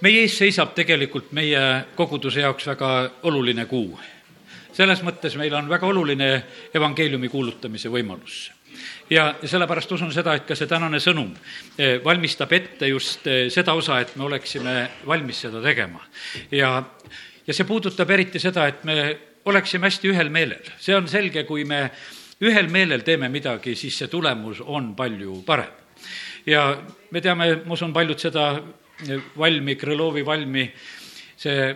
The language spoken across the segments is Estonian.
meie ees seisab tegelikult meie koguduse jaoks väga oluline kuu. selles mõttes meil on väga oluline evangeeliumi kuulutamise võimalus ja sellepärast usun seda, et ka see tänane sõnum eh, valmistab ette just eh, seda osa, et me oleksime valmis seda tegema. ja, ja see puudutab eriti seda, et me oleksime hästi ühel meelel. see on selge, kui me ühel meelel teeme midagi, siis see tulemus on palju parem. ja me teame, ma usun, paljud seda valmi, Krõlovi valmi, see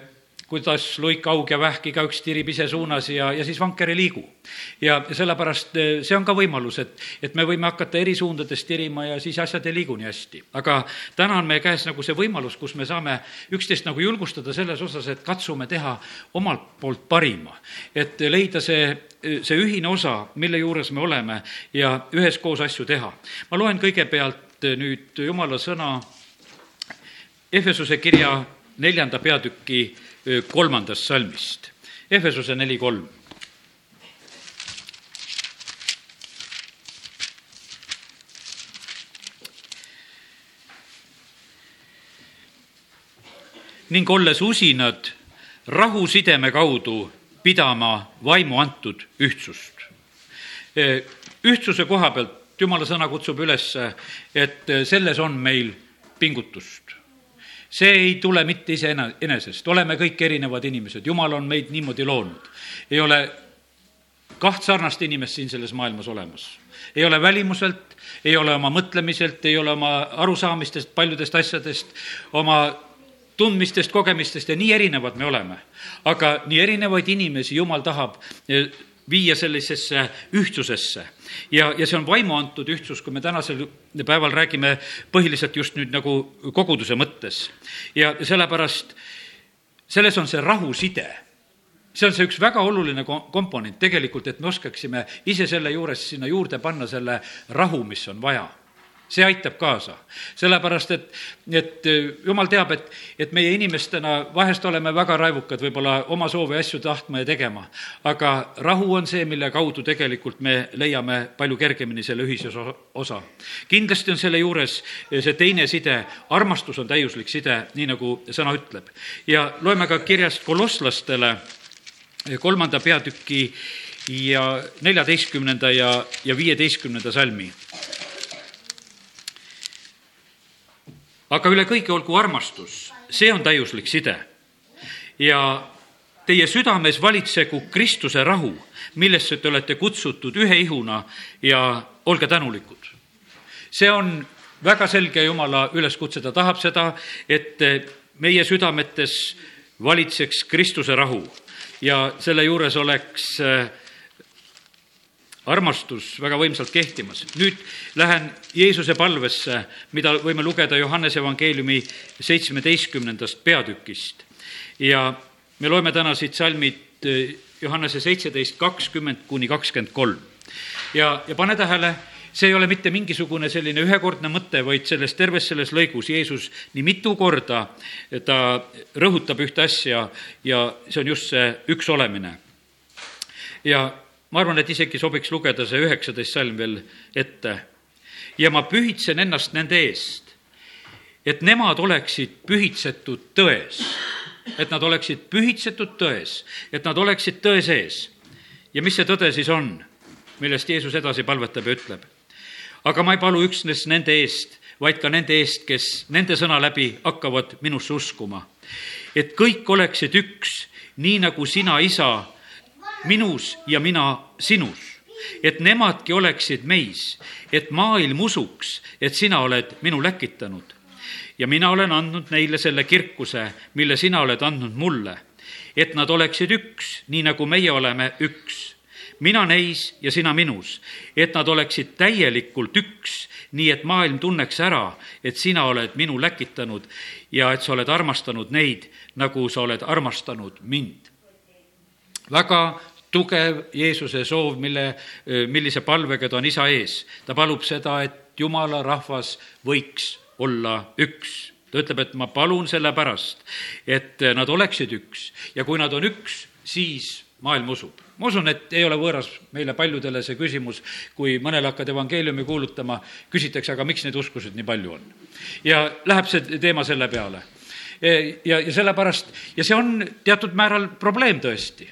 kuidas luik, aug ja vähk igaüks tirib ise suunas ja, ja siis vanker ei liigu. ja sellepärast eh, see on ka võimalus, et, et me võime hakata eri suundades tirima ja siis asjad ei liigu nii hästi. aga täna on meie käes nagu see võimalus, kus me saame üksteist nagu julgustada selles osas, et katsume teha omalt poolt parima. et leida see, see ühine osa, mille juures me oleme ja üheskoos asju teha. ma loen kõigepealt nüüd jumala sõna Efesuse kirja neljanda peatüki kolmandast salmist. Efesuse neli kolm. ning olles usinad rahusideme kaudu pidama vaimu antud ühtsust. ühtsuse koha pealt jumala sõna kutsub üles, et selles on meil pingutust see ei tule mitte iseenesest, oleme kõik erinevad inimesed, jumal on meid niimoodi loonud. ei ole kaht sarnast inimest siin selles maailmas olemas. ei ole välimuselt, ei ole oma mõtlemiselt, ei ole oma arusaamistest, paljudest asjadest, oma tundmistest, kogemistest ja nii erinevad me oleme. aga nii erinevaid inimesi Jumal tahab eh, viia sellisesse ühtsusesse. ja, ja see on vaimu antud ühtsus, kui me tänasel päeval räägime põhiliselt just nüüd nagu koguduse mõttes. ja sellepärast selles on see rahuside see on see üks väga oluline komponent tegelikult, et me oskaksime ise selle juures sinna juurde panna selle rahu, mis on vaja see aitab kaasa. sellepärast, et, et äh, jumal teab, et, et meie inimestena vahest oleme väga raevukad võib-olla oma soovi asju tahtma ja tegema. aga rahu on see, mille kaudu tegelikult me leiame palju kergemini selle ühise osa. kindlasti on selle juures see teine side, armastus on täiuslik side, nii nagu sõna ütleb. ja loeme ka kirjast kolosslastele kolmanda peatüki ja neljateistkümnenda ja, ja viieteistkümnenda salmi aga üle kõige olgu armastus, see on täiuslik side. ja teie südames valitsegu Kristuse rahu, millesse te olete kutsutud ühe ihuna ja olge tänulikud. see on väga selge Jumala üleskutse, ta tahab seda, et meie südametes valitseks Kristuse rahu ja selle juures oleks äh, armastus väga võimsalt kehtimas. nüüd lähen Jeesuse palvesse, mida võime lugeda Johannese evangeeliumi seitsmeteistkümnendast peatükist. ja me loeme täna siit salmid eh, Johannese seitseteist, kakskümmend kuni kakskümmend kolm. ja, ja pane tähele, see ei ole mitte mingisugune selline ühekordne mõte, vaid selles terves selles lõigus Jeesus nii mitu korda ta rõhutab ühte asja ja see on just see üks olemine. ja ma arvan, et isegi sobiks lugeda see üheksateist salm veel ette. ja ma pühitsen ennast nende eest, et nemad oleksid pühitsetud tões, et nad oleksid pühitsetud tões, et nad oleksid tõe sees. ja mis see tõde siis on, millest Jeesus edasi palvetab ja ütleb? aga ma ei palu üksnes nende eest, vaid ka nende eest, kes nende sõna läbi hakkavad minusse uskuma. et kõik oleksid üks, nii nagu sina, isa, minus ja mina sinus, et nemadki oleksid meis, et maailm usuks, et sina oled minu läkitanud. ja mina olen andnud neile selle kirkuse, mille sina oled andnud mulle, et nad oleksid üks, nii nagu meie oleme üks mina neis ja sina minus, et nad oleksid täielikult üks, nii et maailm tunneks ära, et sina oled minu läkitanud ja et sa oled armastanud neid, nagu sa oled armastanud mind. väga tugev Jeesuse soov, mille, millise palvega ta on isa ees. ta palub seda, et jumala rahvas võiks olla üks. ta ütleb, et ma palun sellepärast, et nad oleksid üks ja kui nad on üks, siis maailm usub. ma usun, et ei ole võõras meile paljudele see küsimus, kui mõnele hakkad evangeeliumi kuulutama, küsitakse, aga miks neid uskusid nii palju on? ja läheb see teema selle peale ja, ja sellepärast, ja see on teatud määral probleem tõesti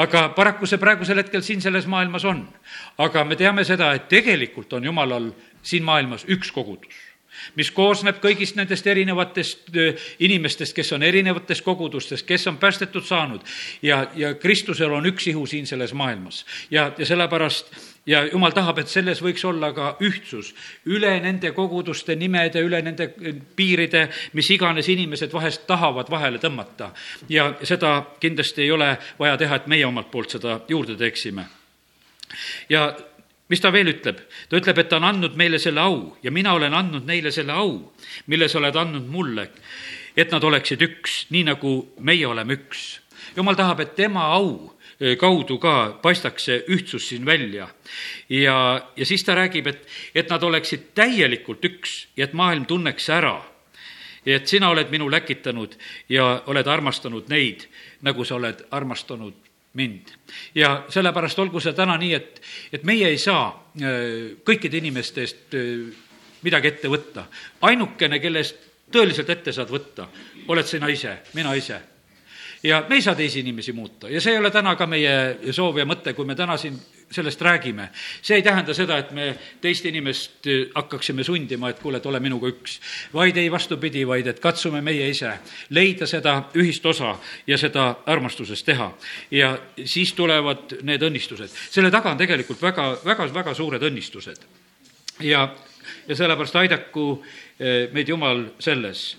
aga paraku see praegusel hetkel siin selles maailmas on. aga me teame seda, et tegelikult on Jumalal siin maailmas üks kogudus mis koosneb kõigist nendest erinevatest inimestest, kes on erinevates kogudustes, kes on päästetud saanud ja, ja Kristusel on üks ihu siin selles maailmas. ja, ja sellepärast ja jumal tahab, et selles võiks olla ka ühtsus üle nende koguduste nimede, üle nende piiride, mis iganes inimesed vahest tahavad vahele tõmmata. ja seda kindlasti ei ole vaja teha, et meie omalt poolt seda juurde teeksime. ja mis ta veel ütleb? ta ütleb, et ta on andnud meile selle au ja mina olen andnud neile selle au, mille sa oled andnud mulle, et nad oleksid üks, nii nagu meie oleme üks. jumal tahab, et tema au kaudu ka paistaks see ühtsus siin välja. ja, ja siis ta räägib, et, et nad oleksid täielikult üks ja et maailm tunneks ära, et sina oled minu läkitanud ja oled armastanud neid, nagu sa oled armastanud mind. ja sellepärast olgu see täna nii, et, et meie ei saa äh, kõikide inimeste eest äh, midagi ette võtta. ainukene, kelle eest tõeliselt ette saad võtta, oled sina ise, mina ise ja me ei saa teisi inimesi muuta ja see ei ole täna ka meie soov ja mõte, kui me täna siin sellest räägime. see ei tähenda seda, et me teist inimest äh, hakkaksime sundima, et kuule, et ole minuga üks. vaid ei, vastupidi, vaid et katsume meie ise leida seda ühist osa ja seda armastuses teha. ja siis tulevad need õnnistused. selle taga on tegelikult väga, väga, väga suured õnnistused. ja, ja sellepärast aidaku äh, meid Jumal selles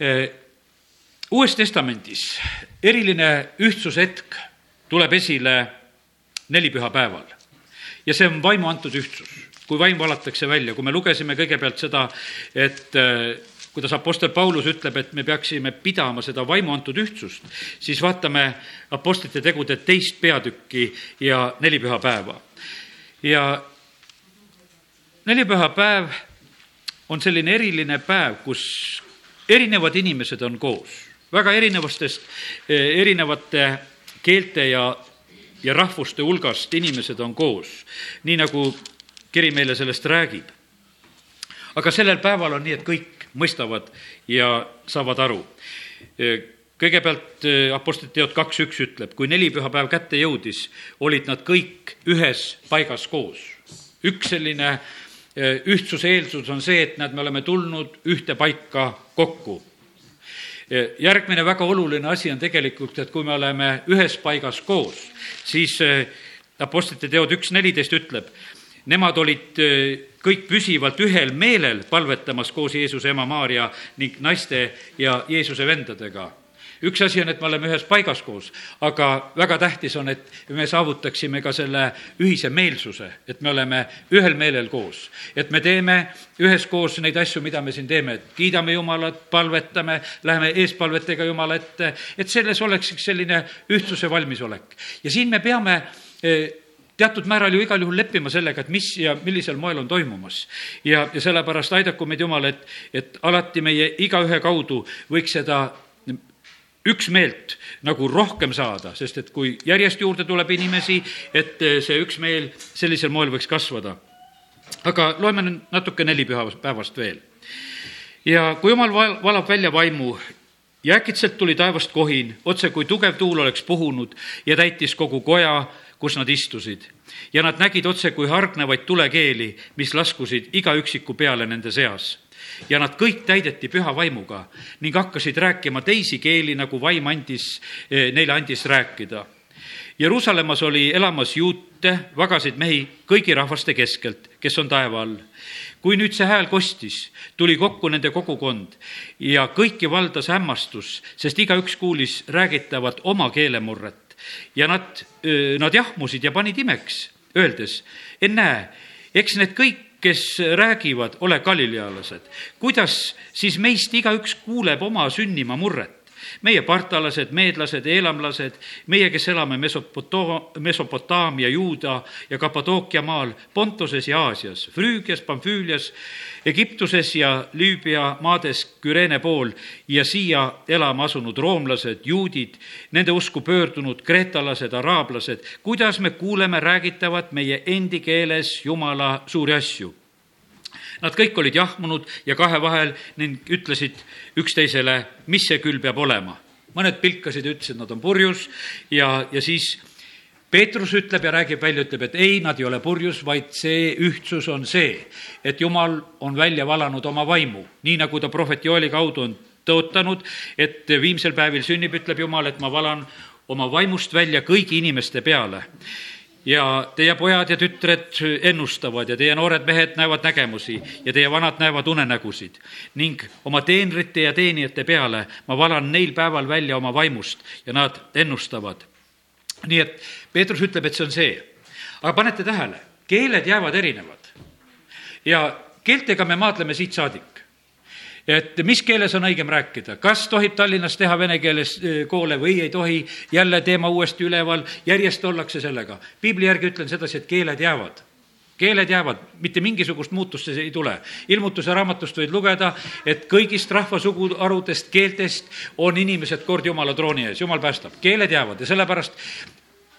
äh, uues Testamendis eriline ühtsushetk tuleb esile nelipühapäeval ja see on vaimu antud ühtsus, kui vaim valatakse välja, kui me lugesime kõigepealt seda, et äh, kuidas Apostel Paulus ütleb, et me peaksime pidama seda vaimu antud ühtsust, siis vaatame Apostlite tegude teist peatükki ja nelipühapäeva. ja nelipühapäev on selline eriline päev, kus erinevad inimesed on koos väga erinevastest, eh, erinevate keelte ja, ja rahvuste hulgast inimesed on koos, nii nagu kiri meile sellest räägib. aga sellel päeval on nii, et kõik mõistavad ja saavad aru. Eh, kõigepealt eh, Apostlite teod kaks üks ütleb, kui nelipühapäev kätte jõudis, olid nad kõik ühes paigas koos. üks selline ühtsuse eeldus on see, et näed, me oleme tulnud ühte paika kokku järgmine väga oluline asi on tegelikult, et kui me oleme ühes paigas koos, siis äh, Apostlite teod üks neliteist ütleb, nemad olid äh, kõik püsivalt ühel meelel palvetamas koos Jeesuse ema Maarja ning naiste ja Jeesuse vendadega üks asi on, et me oleme ühes paigas koos, aga väga tähtis on, et me saavutaksime ka selle ühise meelsuse, et me oleme ühel meelel koos. et me teeme üheskoos neid asju, mida me siin teeme, et kiidame Jumalat, palvetame, läheme eespalvetega Jumala ette, et selles oleks üks selline ühtsuse valmisolek. ja siin me peame eh, teatud määral ju igal juhul leppima sellega, et mis ja millisel moel on toimumas. ja, ja sellepärast aidaku meid Jumal, et, et alati meie igaühe kaudu võiks seda üksmeelt nagu rohkem saada, sest et kui järjest juurde tuleb inimesi, et eh, see üksmeel sellisel moel võiks kasvada. aga loeme nüüd natuke nelipühapäevast veel. ja kui jumal val-, valab välja vaimu ja äkitselt tuli taevast kohin, otse kui tugev tuul oleks puhunud ja täitis kogu koja, kus nad istusid. ja nad nägid otse kui hargnevaid tulekeeli, mis laskusid iga üksiku peale nende seas ja nad kõik täideti püha vaimuga ning hakkasid rääkima teisi keeli, nagu vaim andis, eh, neile andis rääkida. Jeruusalemmas oli elamas juute, vagasid mehi kõigi rahvaste keskelt, kes on taeva all. kui nüüd see hääl kostis, tuli kokku nende kogukond ja kõiki valdas hämmastus, sest igaüks kuulis räägitavat oma keelemurret ja nad, nad jahmusid ja panid imeks, öeldes, ennäe, eks need kõik kes räägivad, ole galilealased. kuidas siis meist igaüks kuuleb oma sünnimaa murret? Meie partalased, meedlased, eelamlased, meie, kes elame Mesopoto-, Mesopotaamia, Juuda ja Kapadookia maal, Pontoses ja Aasias, Früügias, Pamfüülias, Egiptuses ja Lüübia maades Küreene pool ja siia elama asunud roomlased, juudid, nende usku pöördunud kreetalased, araablased, kuidas me kuuleme räägitavat meie endi keeles Jumala suuri asju Nad kõik olid jahmunud ja kahe vahel ning ütlesid üksteisele, mis see küll peab olema. mõned pilkasid ja ütlesid, nad on purjus ja, ja siis Peetrus ütleb ja räägib välja, ütleb, et ei, nad ei ole purjus, vaid see ühtsus on see, et Jumal on välja valanud oma vaimu, nii nagu ta prohvet Joeli kaudu on tõotanud, et viimsel päevil sünnib, ütleb Jumal, et ma valan oma vaimust välja kõigi inimeste peale. Ja teie pojad ja tütred ennustavad ja teie noored mehed näevad nägemusi ja teie vanad näevad unenägusid ning oma teenrite ja teenijate peale ma valan neil päeval välja oma vaimust ja nad ennustavad nii et Peetrus ütleb, et see on see. aga panete tähele, keeled jäävad erinevad. ja keeltega me maadleme siit saadik. Et mis keeles on õigem rääkida, kas tohib Tallinnas teha vene keeles eh, koole või ei tohi, jälle teema uuesti üleval, järjest ollakse sellega. piibli järgi ütlen sedasi, et keeled jäävad. Keeled jäävad, mitte mingisugust muutust see ei tule. ilmutuse raamatust võid lugeda, et kõigist rahvasuguharudest, keeltest on inimesed kord Jumala trooni ees, Jumal päästab, keeled jäävad. Ja sellepärast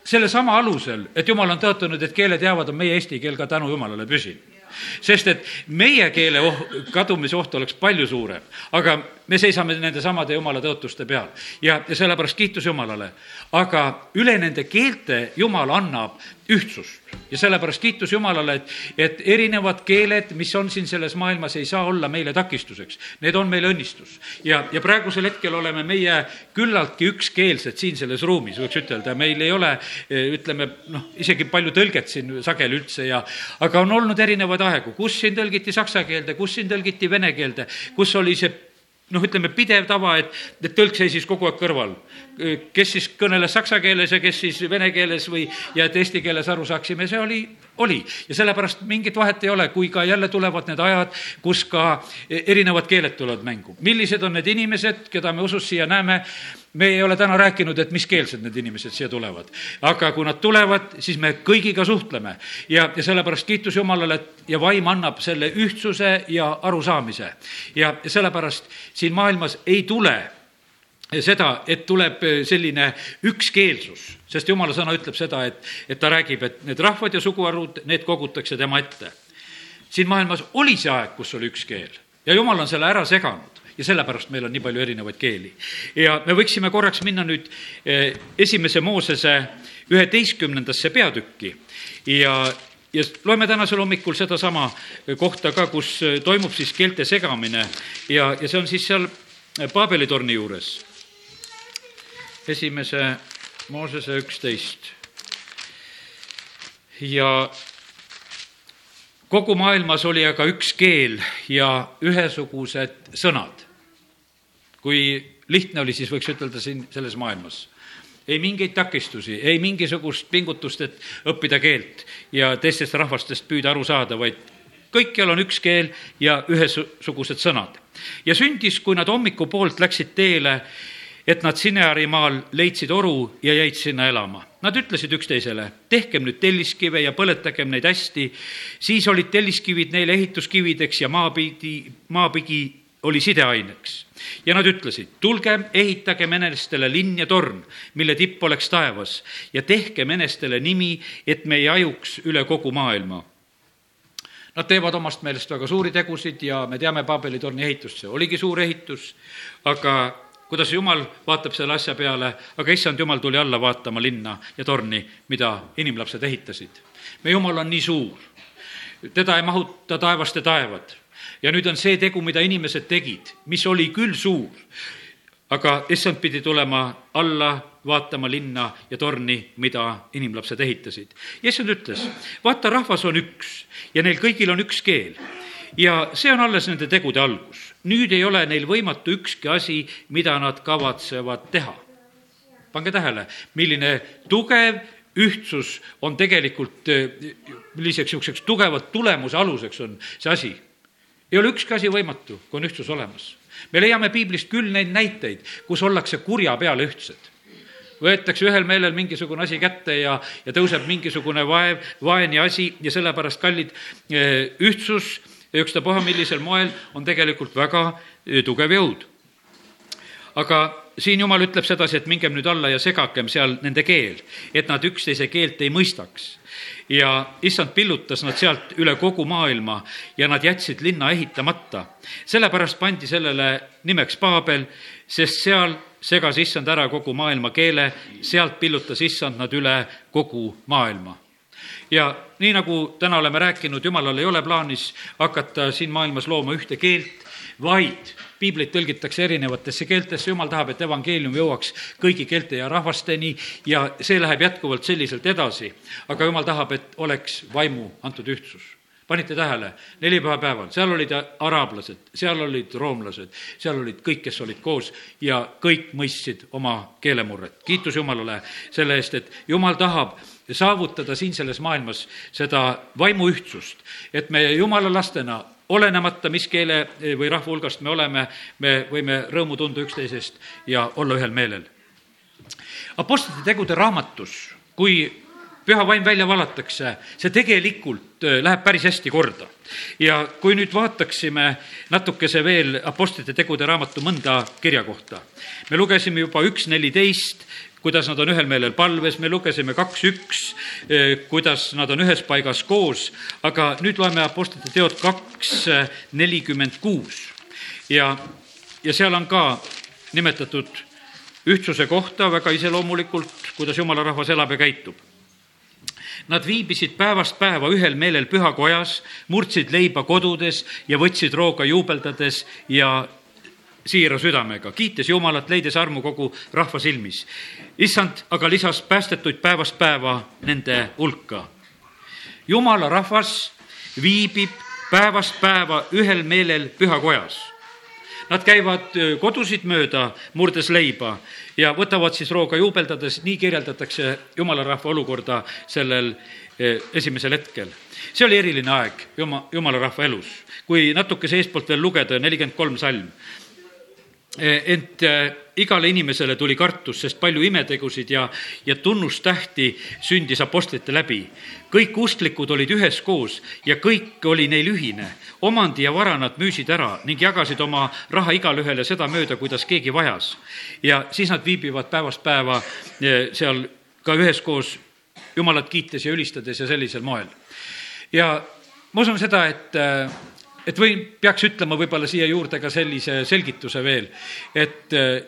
sellesama alusel, et Jumal on tõotanud, et keeled jäävad, on meie eesti keel ka tänu Jumalale püsinud sest et meie keele oh, kadumise oht oleks palju suurem, aga me seisame nendesamade jumala tõotuste peal ja, ja sellepärast kiitus Jumalale. aga üle nende keelte Jumal annab ühtsust ja sellepärast kiitus Jumalale, et, et erinevad keeled, mis on siin selles maailmas, ei saa olla meile takistuseks. Need on meile õnnistus. ja, ja praegusel hetkel oleme meie küllaltki ükskeelsed siin selles ruumis, võiks ütelda, meil ei ole, ütleme, noh, isegi palju tõlget siin sageli üldse ja aga on olnud erinevaid aegu, kus siin tõlgiti saksa keelde, kus siin tõlgiti vene keelde, kus oli see noh, ütleme pidev tava, et, et tõlk seisis kogu aeg kõrval. kes siis kõneles saksa keeles ja kes siis vene keeles või, ja et eesti keeles aru saaksime, see oli, oli. ja sellepärast mingit vahet ei ole, kui ka jälle tulevad need ajad, kus ka erinevad keeled tulevad mängu. millised on need inimesed, keda me usus siia näeme, me ei ole täna rääkinud, et mis keelsed need inimesed siia tulevad. aga kui nad tulevad, siis me kõigiga suhtleme ja, ja sellepärast kiitus Jumalale, et ja vaim annab selle ühtsuse ja arusaamise. ja, sellepärast siin maailmas ei tule seda, et tuleb selline ükskeelsus, sest jumala sõna ütleb seda, et, et ta räägib, et need rahvad ja suguharud, need kogutakse tema ette. siin maailmas oli see aeg, kus oli üks keel ja jumal on selle ära seganud ja sellepärast meil on nii palju erinevaid keeli. ja me võiksime korraks minna nüüd eh, esimese Moosese üheteistkümnendasse peatükki ja, ja loeme tänasel hommikul sedasama kohta ka, kus toimub siis keelte segamine ja, ja see on siis seal Paabeli torni juures. esimese Moosese üksteist. ja kogu maailmas oli aga üks keel ja ühesugused sõnad kui lihtne oli siis, võiks ütelda siin selles maailmas ei mingeid takistusi, ei mingisugust pingutust, et õppida keelt ja teistest rahvastest püüda aru saada, vaid kõikjal on üks keel ja ühesugused sõnad. ja sündis, kui nad hommikupoolt läksid teele, et nad Sinearimaal leidsid oru ja jäid sinna elama. Nad ütlesid üksteisele, tehkem nüüd telliskive ja põletagem neid hästi. siis olid telliskivid neile ehituskivideks ja maapidi, maapigi oli sideaineks. Ja nad ütlesid, tulgem, ehitagem enestele linn ja torn, mille tipp oleks taevas ja tehkem enestele nimi, et me ei ajuks üle kogu maailma. Nad teevad omast meelest väga suuri tegusid ja me teame Paabeli torni ehitust, see oligi suur ehitus, aga kuidas Jumal vaatab selle asja peale, aga issand Jumal tuli alla vaatama linna ja torni, mida inimlapsed ehitasid. me Jumal on nii suur, teda ei mahuta taevaste taevad ja nüüd on see tegu, mida inimesed tegid, mis oli küll suur, aga issand pidi tulema alla vaatama linna ja torni, mida inimlapsed ehitasid. issand ütles, vaata, rahvas on üks ja neil kõigil on üks keel ja see on alles nende tegude algus. nüüd ei ole neil võimatu ükski asi, mida nad kavatsevad teha. pange tähele, milline tugev ühtsus on tegelikult, milliseks niisuguseks tugevalt tulemuse aluseks on see asi ei ole ükski asi võimatu, kui on ühtsus olemas. me leiame piiblist küll neid näiteid, kus ollakse kurja peale ühtsed. võetakse ühel meelel mingisugune asi kätte ja, ja tõuseb mingisugune vaev, vaen ja asi ja sellepärast, kallid, eh, ühtsus, ükstapuha millisel moel, on tegelikult väga eh, tugev jõud. aga siin jumal ütleb sedasi, et mingem nüüd alla ja segakem seal nende keel, et nad üksteise keelt ei mõistaks ja issand pillutas nad sealt üle kogu maailma ja nad jätsid linna ehitamata. sellepärast pandi sellele nimeks Paabel, sest seal segas issand ära kogu maailma keele, sealt pillutas issand nad üle kogu maailma ja nii, nagu täna oleme rääkinud, jumalal ei ole plaanis hakata siin maailmas looma ühte keelt, vaid piiblit tõlgitakse erinevatesse keeltesse, jumal tahab, et evangeelium jõuaks kõigi keelte ja rahvasteni ja see läheb jätkuvalt selliselt edasi. aga jumal tahab, et oleks vaimu antud ühtsus panite tähele, nelipäevapäeval, seal olid araablased, seal olid roomlased, seal olid kõik, kes olid koos ja kõik mõistsid oma keelemurret. kiitus Jumalale selle eest, et Jumal tahab saavutada siin selles maailmas seda vaimuühtsust, et me Jumala lastena olenemata, mis keele või rahva hulgast me oleme, me võime rõõmu tunda üksteisest ja olla ühel meelel. Apostlite tegude raamatus, kui püha vaim välja valatakse, see tegelikult äh, läheb päris hästi korda. ja kui nüüd vaataksime natukese veel Apostlite tegude raamatu mõnda kirja kohta. me lugesime juba üks neliteist, kuidas nad on ühel meelel palves, me lugesime kaks üks, äh, kuidas nad on ühes paigas koos, aga nüüd loeme Apostlite teod kaks nelikümmend kuus. Ja, ja seal on ka nimetatud ühtsuse kohta väga iseloomulikult, kuidas jumala rahvas elab ja käitub. Nad viibisid päevast päeva ühel meelel pühakojas, murdsid leiba kodudes ja võtsid rooga juubeldades ja siira südamega, kiites Jumalat, leides armu kogu rahva silmis. issand aga lisas päästetuid päevast päeva nende hulka. jumala rahvas viibib päevast päeva ühel meelel pühakojas Nad käivad kodusid mööda, murdes leiba ja võtavad siis rooga juubeldades, nii kirjeldatakse jumala rahva olukorda sellel esimesel hetkel. see oli eriline aeg juma, jumala rahva elus. kui natukese eestpoolt veel lugeda, nelikümmend kolm salm, ent igale inimesele tuli kartus, sest palju imetegusid ja, ja tunnustähti sündis apostlite läbi. kõik usklikud olid üheskoos ja kõik oli neil ühine. omandi ja vara nad müüsid ära ning jagasid oma raha igalühele sedamööda, kuidas keegi vajas. ja siis nad viibivad päevast päeva eh, seal ka üheskoos Jumalat kiites ja ülistades ja sellisel moel. ja ma usun seda, et eh, et või peaks ütlema võib-olla siia juurde ka sellise selgituse veel, et eh,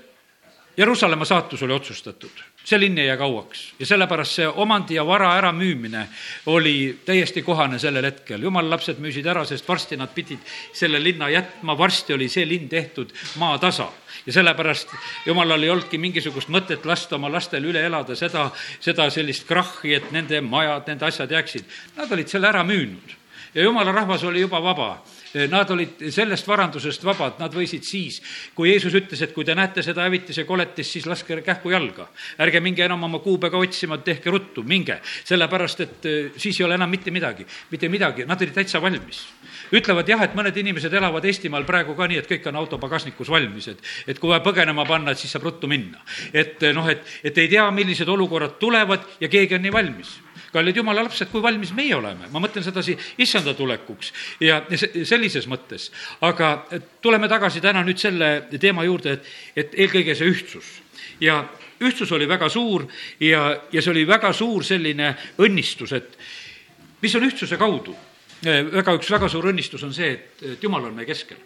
Jeruusalemma saatus oli otsustatud, see linn ei jää kauaks. Ja sellepärast see omandi ja vara äramüümine oli täiesti kohane sellel hetkel. jumala lapsed müüsid ära, sest varsti nad pidid selle linna jätma, varsti oli see linn tehtud maatasa ja sellepärast jumalal ei olnudki mingisugust mõtet lasta oma lastel üle elada seda, seda sellist krahhi, et nende majad, nende asjad jääksid. Nad olid selle ära müünud. Ja jumala rahvas oli juba vaba Nad olid sellest varandusest vabad, nad võisid siis, kui Jeesus ütles, et kui te näete seda hävitise koletist, siis laske kähku jalga. ärge minge enam oma kuubega otsima, tehke ruttu, minge, sellepärast et siis ei ole enam mitte midagi, mitte midagi, nad olid täitsa valmis. Ütlevad jah, et mõned inimesed elavad Eestimaal praegu ka nii, et kõik on auto pagasnikus valmis, et, et kui vaja põgenema panna, et siis saab ruttu minna. et noh, et, et ei tea, millised olukorrad tulevad ja keegi on nii valmis kallid jumala lapsed, kui valmis meie oleme, ma mõtlen sedasi issanda tulekuks ja, sellises mõttes. aga tuleme tagasi täna nüüd selle teema juurde, et, et eelkõige see ühtsus ja ühtsus oli väga suur ja, ja see oli väga suur selline õnnistus, et mis on ühtsuse kaudu. väga, üks väga suur õnnistus on see, et, et jumal on meie keskel.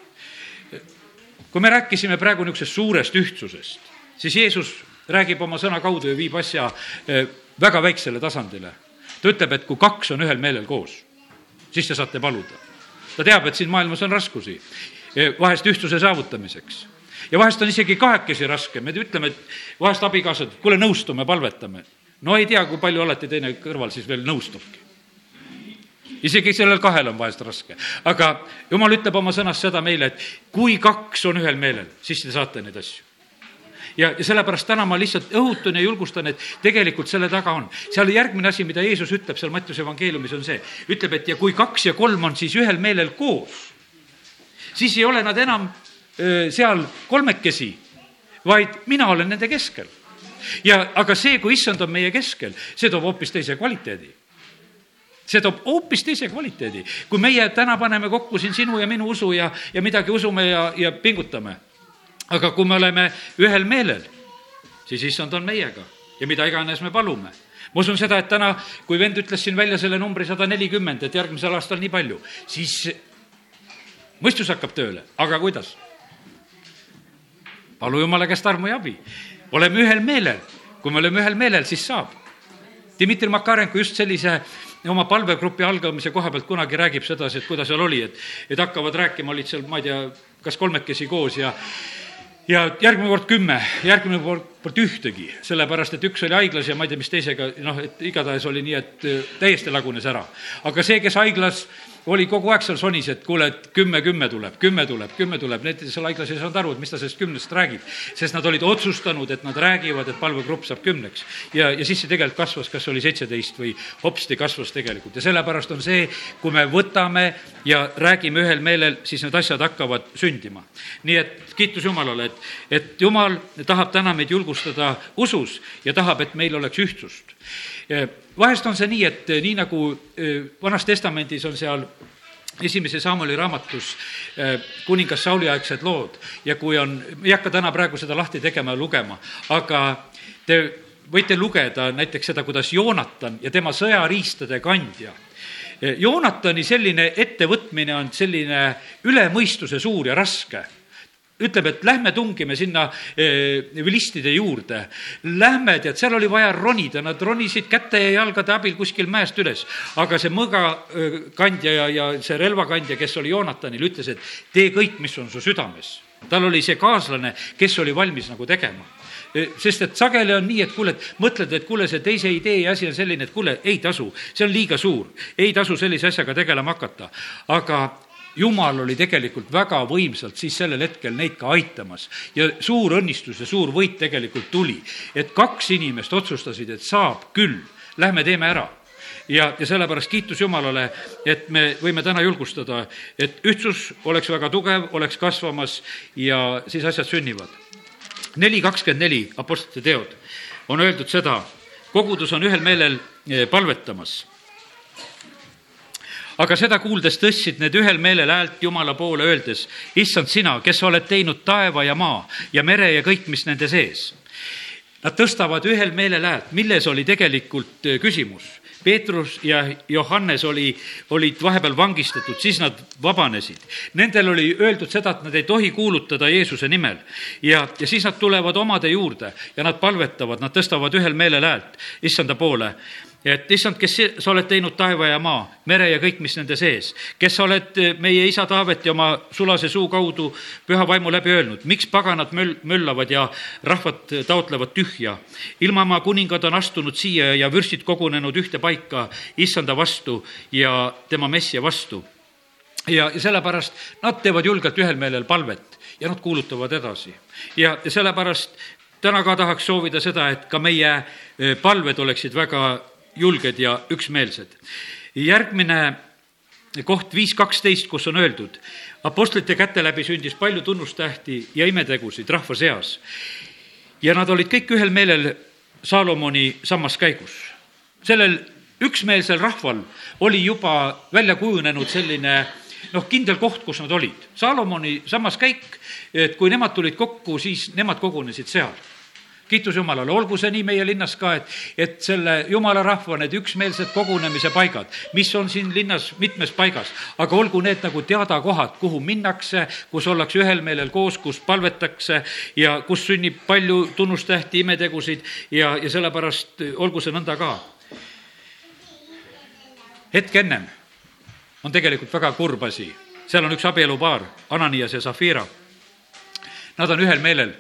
kui me rääkisime praegu niisugusest suurest ühtsusest, siis Jeesus räägib oma sõna kaudu ja viib asja eh, väga väiksele tasandile ta ütleb, et kui kaks on ühel meelel koos, siis te saate paluda. ta teab, et siin maailmas on raskusi, e, vahest ühtsuse saavutamiseks. ja vahest on isegi kahekesi raske, me ütleme, et vahest abikaasad, kuule, nõustume, palvetame. no ei tea, kui palju alati teine kõrval siis veel nõustubki isegi sellel kahel on vahest raske. aga jumal ütleb oma sõnas seda meile, et kui kaks on ühel meelel, siis te saate neid asju ja, ja sellepärast täna ma lihtsalt õhutan ja julgustan, et tegelikult selle taga on. seal järgmine asi, mida Jeesus ütleb seal Mattiuse evangeeliumis, on see, ütleb, et ja kui kaks ja kolm on siis ühel meelel koos, siis ei ole nad enam öö, seal kolmekesi, vaid mina olen nende keskel. ja aga see, kui issand on meie keskel, see toob hoopis teise kvaliteedi see toob hoopis teise kvaliteedi. kui meie täna paneme kokku siin sinu ja minu usu ja, ja midagi usume ja, ja pingutame, aga kui me oleme ühel meelel, siis issand on meiega ja mida iganes me palume. ma usun seda, et täna, kui vend ütles siin välja selle numbri sada nelikümmend, et järgmisel aastal nii palju, siis mõistus hakkab tööle, aga kuidas? palu jumala käest armu ja abi. oleme ühel meelel, kui me oleme ühel meelel, siis saab. Dmitri Makarenko just sellise oma palvegrupi algamise koha pealt kunagi räägib sedasi, et kuidas seal oli, et, et hakkavad rääkima, olid seal, ma ei tea, kas kolmekesi koos ja ja järgmine kord kümme, järgmine kord polnud ühtegi, sellepärast et üks oli haiglas ja ma ei tea, mis teisega, noh, et igatahes oli nii, et äh, täiesti lagunes ära. aga see, kes haiglas oli kogu aeg seal sonis, et kuule, et kümme, kümme tuleb, kümme tuleb, kümme tuleb, need seal haiglas ei saanud aru, et mis ta sellest kümnest räägib. sest nad olid otsustanud, et nad räägivad, et palvegrupp saab kümneks. ja, ja siis see tegelikult kasvas, kas oli seitseteist või hopsti kasvas tegelikult ja sellepärast on see, kui me võtame ja räägime ühel meelel, siis need asjad hakkavad sündima. nii et kiitus Jumalale, et, et Jumal tahab täna meid julgustada usus ja tahab, et meil oleks ühtsust vahest on see nii, et nii nagu Vanas Testamendis on seal esimese Samuli raamatus kuningas Sauli aegsed lood. Ja kui on, ei hakka täna praegu seda lahti tegema ja lugema, aga te võite lugeda näiteks seda, kuidas Joonatan ja tema sõjariistade kandja. Joonatani selline ettevõtmine on selline üle mõistuse suur ja raske ütleb, et lähme tungime sinna eh, vilistide juurde. Lähme, tead, seal oli vaja ronida, nad ronisid käte ja jalgade abil kuskil mäest üles. aga see mõõgakandja ja, ja see relvakandja, kes oli Joonatanil, ütles, et tee kõik, mis on su südames. tal oli see kaaslane, kes oli valmis nagu tegema eh, sest et sageli on nii, et kuule, et mõtled, et kuule, see teise idee ja asi on selline, et kuule, ei tasu, see on liiga suur, ei tasu sellise asjaga tegelema hakata. aga jumal oli tegelikult väga võimsalt siis sellel hetkel neid ka aitamas. Ja suur õnnistus ja suur võit tegelikult tuli, et kaks inimest otsustasid, et saab küll, lähme teeme ära. Ja, ja sellepärast kiitus Jumalale, et me võime täna julgustada, et ühtsus oleks väga tugev, oleks kasvamas ja siis asjad sünnivad. neli kakskümmend neli Apostlite teod. On öeldud seda, kogudus on ühel meelel eh, palvetamas aga seda kuuldes tõstsid need ühel meelel häält Jumala poole, öeldes, issand sina, kes oled teinud taeva ja maa ja mere ja kõik, mis nende sees. Nad tõstavad ühel meelel häält, milles oli tegelikult äh, küsimus Peetrus ja Johannes oli, olid vahepeal vangistatud, siis nad vabanesid. Nendel oli öeldud seda, et nad ei tohi kuulutada Jeesuse nimel. ja, ja siis nad tulevad omade juurde ja nad palvetavad, nad tõstavad ühel meelel häält issanda poole et issand, kes sa oled teinud taeva ja maa, mere ja kõik, mis nende sees, kes sa oled eh, meie isa Taaveti oma sulase suu kaudu püha vaimu läbi öelnud, miks paganad möll, möllavad ja rahvad taotlevad tühja. ilmamaa kuningad on astunud siia ja vürstid kogunenud ühte paika issanda vastu ja tema messia vastu. ja, ja sellepärast nad teevad julgelt ühel meelel palvet ja nad kuulutavad edasi. ja, ja sellepärast täna ka tahaks soovida seda, et ka meie eh, palved oleksid väga julged ja üksmeelsed. järgmine koht viis kaksteist, kus on öeldud, apostlite käte läbi sündis palju tunnustähti ja imetegusid rahva seas. ja nad olid kõik ühel meelel Saalomoni sammaskäigus. sellel üksmeelsel rahval oli juba välja kujunenud selline noh, kindel koht, kus nad olid. Saalomoni sammaskäik, et kui nemad tulid kokku, siis nemad kogunesid seal kiitus Jumalale, olgu see nii meie linnas ka, et, et selle Jumala rahva need üksmeelsed kogunemise paigad, mis on siin linnas mitmes paigas, aga olgu need nagu teadakohad, kuhu minnakse, kus ollakse ühel meelel koos, kus palvetakse ja kus sünnib palju tunnustähti, imetegusid ja, ja sellepärast olgu see nõnda ka. hetk ennem on tegelikult väga kurb asi, seal on üks abielupaar, Ananias ja Zafira. Nad on ühel meelel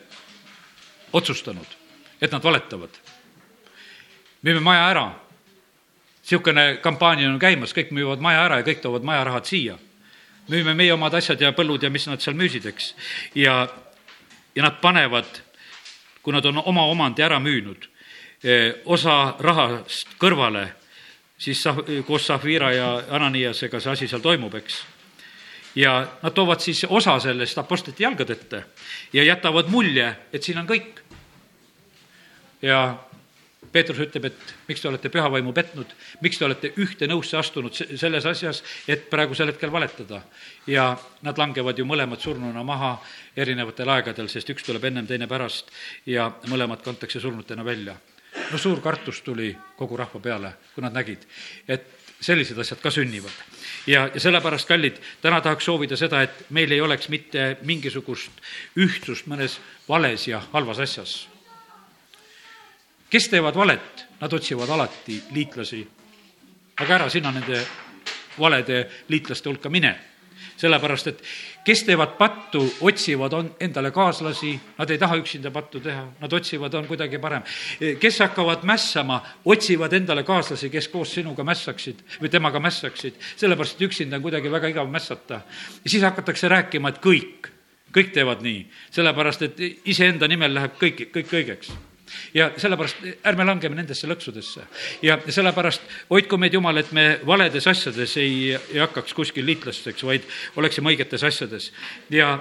otsustanud et nad valetavad. müüme maja ära. niisugune kampaania on käimas, kõik müüvad maja ära ja kõik toovad majarahad siia. müüme meie omad asjad ja põllud ja mis nad seal müüsid, eks. ja, ja nad panevad, kui nad on oma omandi ära müünud, eh, osa rahast kõrvale, siis sa-, koos Zafira ja Ananiasega see asi seal toimub, eks ja nad toovad siis osa sellest apostlite jalgade ette ja jätavad mulje, et siin on kõik ja Peetrus ütleb, et miks te olete pühavaimu petnud, miks te olete ühte nõusse astunud selles asjas, et praegusel hetkel valetada. ja nad langevad ju mõlemad surnuna maha erinevatel aegadel, sest üks tuleb ennem, teine pärast ja mõlemad kantakse surnutena välja. no suur kartus tuli kogu rahva peale, kui nad nägid, et sellised asjad ka sünnivad. ja, ja sellepärast, kallid, täna tahaks soovida seda, et meil ei oleks mitte mingisugust ühtsust mõnes vales ja halvas asjas. Kes teevad valet, nad otsivad alati liitlasi. aga ära sina nende valede liitlaste hulka mine. Sellepärast et kes teevad pattu, otsivad on endale kaaslasi, nad ei taha üksinda pattu teha, nad otsivad, on kuidagi parem. kes hakkavad mässama, otsivad endale kaaslasi, kes koos sinuga mässaksid või temaga mässaksid, sellepärast et üksinda on kuidagi väga igav mässata. ja siis hakatakse rääkima, et kõik, kõik teevad nii, sellepärast et iseenda nimel läheb kõik, kõik õigeks ja sellepärast ärme langeme nendesse lõksudesse. ja sellepärast hoidku meid Jumal, et me valedes asjades ei, ei hakkaks kuskil liitlasteks, vaid oleksime õigetes asjades. ja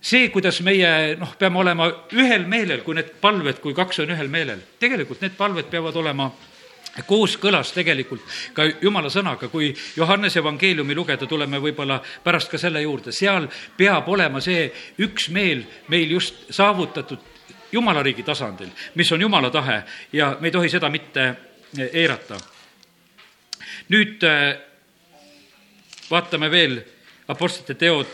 see, kuidas meie noh, peame olema ühel meelel, kui need palved, kui kaks on ühel meelel, tegelikult need palved peavad olema kooskõlas tegelikult ka jumala sõnaga, kui Johannese evangeeliumi lugeda, tuleme võib-olla pärast ka selle juurde, seal peab olema see üksmeel meil just saavutatud jumala riigi tasandil, mis on jumala tahe ja me ei tohi seda mitte eh, eirata. nüüd eh, vaatame veel Apostlite teod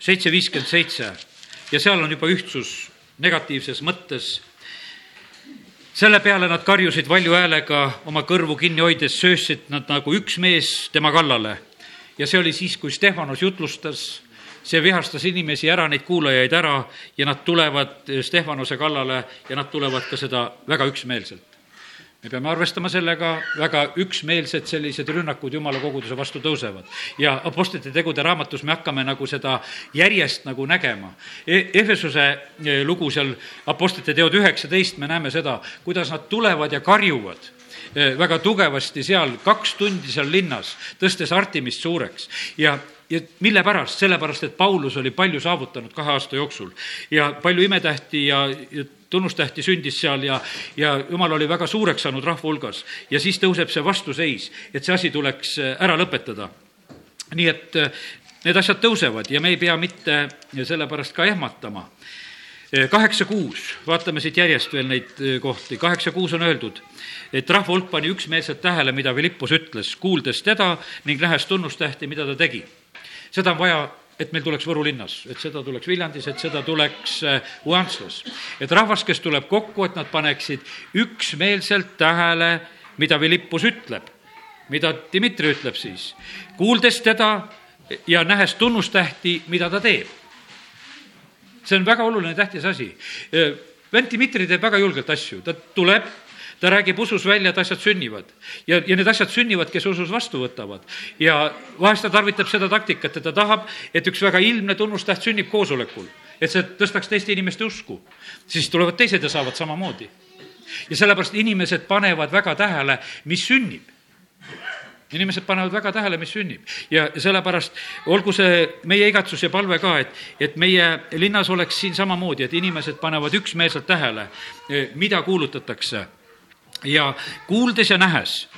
seitse viiskümmend seitse ja seal on juba ühtsus negatiivses mõttes selle peale nad karjusid valju häälega, oma kõrvu kinni hoides söösid nad nagu üks mees tema kallale. ja see oli siis, kui Stefanos jutlustas see vihastas inimesi ära, neid kuulajaid ära ja nad tulevad Stefanuse kallale ja nad tulevad ka seda väga üksmeelselt. me peame arvestama sellega, väga üksmeelsed sellised rünnakud jumala koguduse vastu tõusevad. ja Apostlite tegude raamatus me hakkame nagu seda järjest nagu nägema e. Efesuse e, lugu seal Apostlite teod üheksateist, me näeme seda, kuidas nad tulevad ja karjuvad e, väga tugevasti seal, kaks tundi seal linnas, tõstes Artimist suureks ja ja mille pärast? sellepärast, et Paulus oli palju saavutanud kahe aasta jooksul ja palju imetähti ja, ja tunnustähti sündis seal ja, ja jumal oli väga suureks saanud rahva hulgas. ja siis tõuseb see vastuseis, et see asi tuleks äh, ära lõpetada. nii et äh, need asjad tõusevad ja me ei pea mitte sellepärast ka ehmatama. Äh, kaheksa kuus, vaatame siit järjest veel neid kohti, kaheksa kuus on öeldud, et rahva hulk pani üksmeelselt tähele, mida Philippus ütles, kuuldes teda ning nähes tunnustähti, mida ta tegi seda on vaja et meil tuleks Võru linnas, et seda tuleks Viljandis, et seda tuleks. Äh, et rahvas, kes tuleb kokku, et nad paneksid üksmeelselt tähele, mida Philippus ütleb, mida Dmitri ütleb siis, kuuldes teda ja nähes tunnustähti, mida ta teeb. see on väga oluline, tähtis asi. Äh, vend Dmitri teeb väga julgelt asju, ta tuleb ta räägib usus välja, et asjad sünnivad. ja, ja need asjad sünnivad, kes usus vastu võtavad. ja vahest ta tarvitab seda taktikat, et ta tahab, et üks väga ilmne tunnustäht sünnib koosolekul. et see tõstaks teiste inimeste usku. siis tulevad teised ja saavad samamoodi. ja sellepärast inimesed panevad väga tähele, mis sünnib inimesed panevad väga tähele, mis sünnib ja sellepärast olgu see meie igatsus ja palve ka, et, et meie linnas oleks siin samamoodi, et inimesed panevad üksmeelselt tähele, mida kuulutatakse ja kuuldes ja nähes,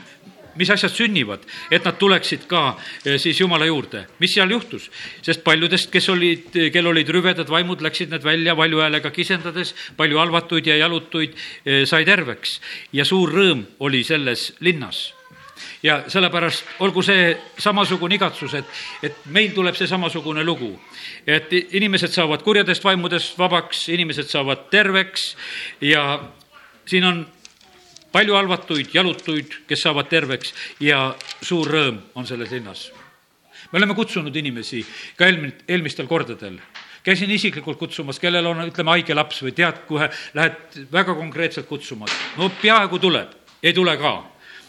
mis asjad sünnivad, et nad tuleksid ka eh, siis Jumala juurde. mis seal juhtus? sest paljudest, kes olid, kel olid rüvedad vaimud, läksid need välja valju häälega kisendades, palju halvatuid ja jalutuid eh, sai terveks ja suur rõõm oli selles linnas ja sellepärast olgu see samasugune igatsus, et, et meil tuleb see samasugune lugu. et inimesed saavad kurjadest vaimudest vabaks, inimesed saavad terveks ja siin on palju halvatuid, jalutuid, kes saavad terveks ja suur rõõm on selles linnas. me oleme kutsunud inimesi ka eelmine, eelmistel kordadel käisin isiklikult kutsumas, kellel on, ütleme, haige laps või tead, kohe lähed väga konkreetselt kutsuma. no peaaegu tuleb, ei tule ka.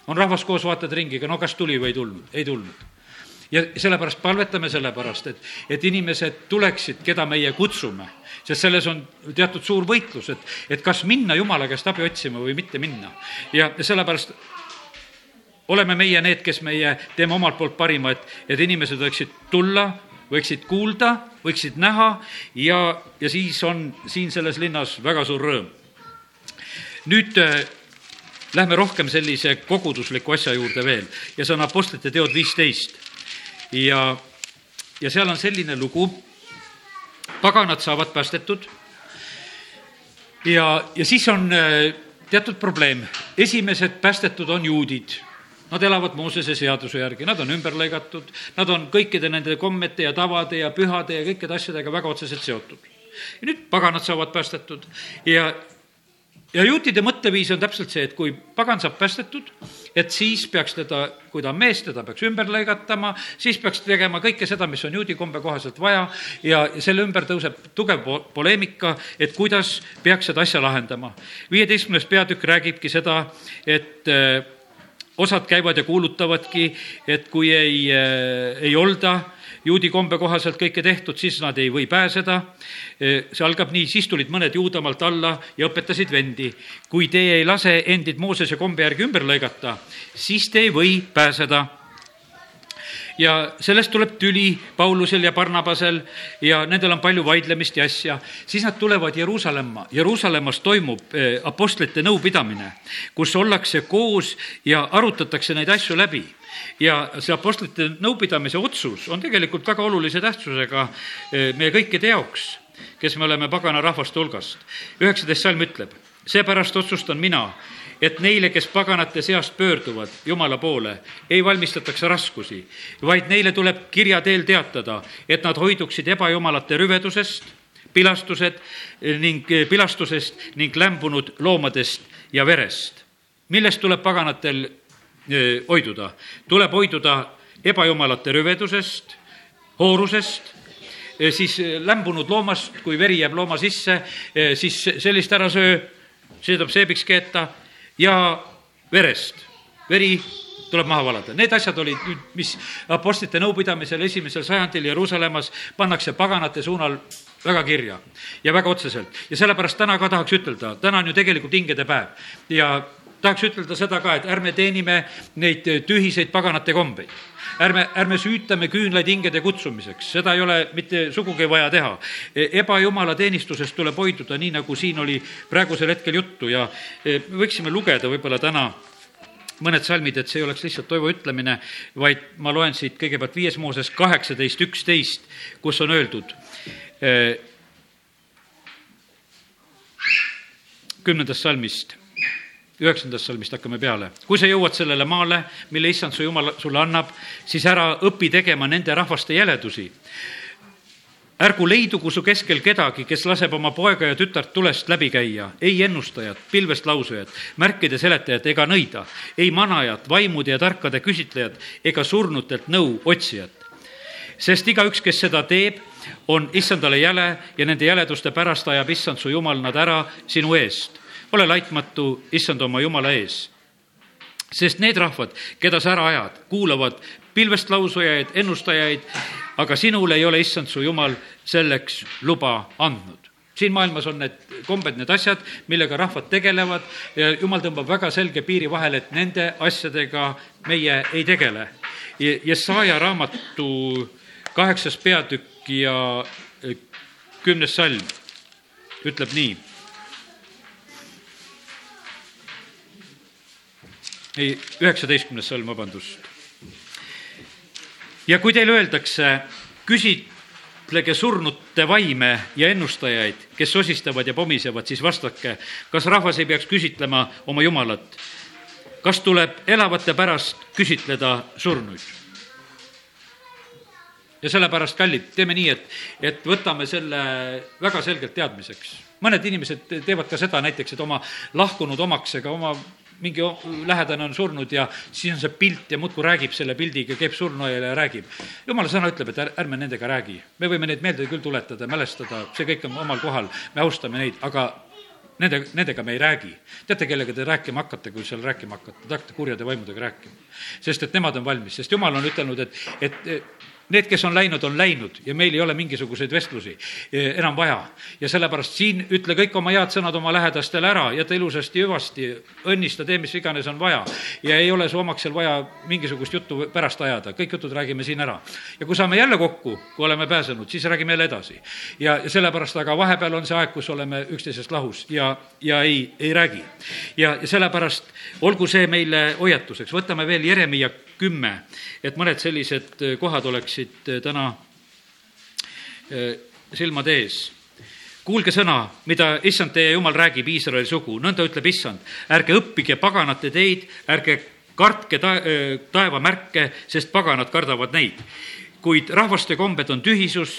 on rahvas koos, vaatad ringiga, no kas tuli või ei tulnud, ei tulnud ja sellepärast palvetame selle pärast, et, et inimesed tuleksid, keda meie kutsume. Sest selles on teatud suur võitlus, et, et kas minna Jumala käest abi otsima või mitte minna. ja sellepärast oleme meie need, kes meie teeme omalt poolt parima, et, et inimesed võiksid tulla, võiksid kuulda, võiksid näha ja, ja siis on siin selles linnas väga suur rõõm. nüüd äh, lähme rohkem sellise kogudusliku asja juurde veel ja see on Apostlite teod viisteist ja, ja seal on selline lugu, paganad saavad päästetud, ja, ja siis on äh, teatud probleem. esimesed päästetud on juudid. Nad elavad Moosese seaduse järgi, nad on ümber lõigatud, nad on kõikide nende kommete ja tavade ja pühade ja kõikide asjadega väga otseselt seotud. ja nüüd paganad saavad päästetud ja, ja juutide mõtteviis on täpselt see, et kui pagan saab päästetud, et siis peaks teda, kui ta on mees, teda peaks ümber lõigatama, siis peaks tegema kõike seda, mis on juudi kombe kohaselt vaja ja selle ümber tõuseb tugev po poleemika, et kuidas peaks seda asja lahendama. viieteistkümnes peatükk räägibki seda, et äh, osad käivad ja kuulutavadki, et kui ei, ei olda juudi kombe kohaselt kõike tehtud, siis nad ei või pääseda. see algab nii, siis tulid mõned juudamaalt alla ja õpetasid vendi. kui te ei lase endid Moosese kombe järgi ümber lõigata, siis te ei või pääseda ja sellest tuleb tüli Paulusel ja Barnabasel ja nendel on palju vaidlemist ja asja. siis nad tulevad Jeruusalemma, Jeruusalemmas toimub eh, apostlite nõupidamine, kus ollakse koos ja arutatakse neid asju läbi ja see apostlite nõupidamise otsus on tegelikult väga olulise tähtsusega eh, meie kõikide jaoks, kes me oleme pagana rahvaste hulgast. üheksateist salm ütleb, seepärast otsustan mina, et neile, kes paganate seast pöörduvad Jumala poole, ei valmistataks raskusi, vaid neile tuleb kirja teel teatada, et nad hoiduksid ebajumalate rüvedusest, pilastused ning pilastusest ning lämbunud loomadest ja verest. millest tuleb paganatel hoiduda? tuleb hoiduda ebajumalate rüvedusest, hoorusest, siis lämbunud loomast, kui veri jääb looma sisse, siis sellist ära söö, see tuleb seebiks keeta ja verest. veri tuleb maha valada. Need asjad olid nüüd, mis apostlite nõupidamisel esimesel sajandil Jeruusalemmas pannakse paganate suunal väga kirja ja väga otseselt. ja sellepärast täna ka tahaks ütelda, täna on ju tegelikult hingede päev ja tahaks ütelda seda ka, et ärme teenime neid tühiseid paganate kombeid. Ärme, ärme süütame küünlaid hingede kutsumiseks, seda ei ole mitte sugugi vaja teha. ebajumala teenistusest tuleb hoiduda, nii nagu siin oli praegusel hetkel juttu. Ja e, me võiksime lugeda võib-olla täna mõned salmid, et see ei oleks lihtsalt Toivo ütlemine, vaid ma loen siit kõigepealt viies Mooses kaheksateist, üksteist, kus on öeldud e, kümnendast salmist üheksandast salmist hakkame peale. kui sa jõuad sellele maale, mille issand su jumal sulle annab, siis ära õpi tegema nende rahvaste jäledusi. ärgu leidugu su keskel kedagi, kes laseb oma poega ja tütart tulest läbi käia, ei ennustajat, pilvest lausujat, märkide seletajat ega nõida, ei manajat, vaimude ja tarkade küsitlejat ega surnutelt nõu otsijat sest igaüks, kes seda teeb, on issandale jäle ja nende jäleduste pärast ajab issand su jumal nad ära sinu eest ole laitmatu, issand oma jumala ees. sest need rahvad, keda sa ära ajad, kuulavad pilvest lausujaid, ennustajaid, aga sinul ei ole issand su jumal selleks luba andnud siin maailmas on need kombed, need asjad, millega rahvad tegelevad ja jumal tõmbab väga selge piiri vahele, et nende asjadega meie ei tegele. Jesaja raamatu kaheksas peatükk ja kümnes salm ütleb nii ei, üheksateistkümnes salm, vabandust. ja kui teile öeldakse, küsitlege surnute vaime ja ennustajaid, kes sosistavad ja pomisevad, siis vastake, kas rahvas ei peaks küsitlema oma Jumalat? kas tuleb elavate pärast küsitleda surnuid? ja sellepärast, kallid, teeme nii, et, et võtame selle väga selgelt teadmiseks. mõned inimesed teevad ka seda näiteks, et oma lahkunud omaksega, oma mingi lähedane on surnud ja siis on see pilt ja muudkui räägib selle pildiga, käib surnuaiale ja räägib. jumala sõna ütleb, et ärme nendega räägi. me võime neid meelde küll tuletada, mälestada, see kõik on omal kohal, me austame neid, aga nende, nendega me ei räägi. teate, kellega te rääkima hakkate, kui seal rääkima hakkate? Te hakkate kurjade vaimudega rääkima. sest et nemad on valmis, sest jumal on ütelnud, et, et Need, kes on läinud, on läinud ja meil ei ole mingisuguseid vestlusi eh, enam vaja. ja sellepärast siin ütle kõik oma head sõnad oma lähedastele ära, jäta ilusasti hüvasti, õnnista, tee, mis iganes on vaja. ja ei ole su omaksel vaja mingisugust juttu pärast ajada, kõik jutud räägime siin ära. ja kui saame jälle kokku, kui oleme pääsenud, siis räägime jälle edasi. ja, sellepärast, aga vahepeal on see aeg, kus oleme üksteisest lahus ja, ja ei, ei räägi. ja, ja sellepärast olgu see meile hoiatuseks, võtame veel Jeremiah kümme, et mõned sellised äh, kohad oleksid äh, täna äh, silmade ees. kuulge sõna, mida issand teie jumal räägib Iisraeli sugu, nõnda ütleb issand. ärge õppige paganate teid, ärge kartke ta-, taevamärke, sest paganad kardavad neid kuid rahvaste kombed on tühisus,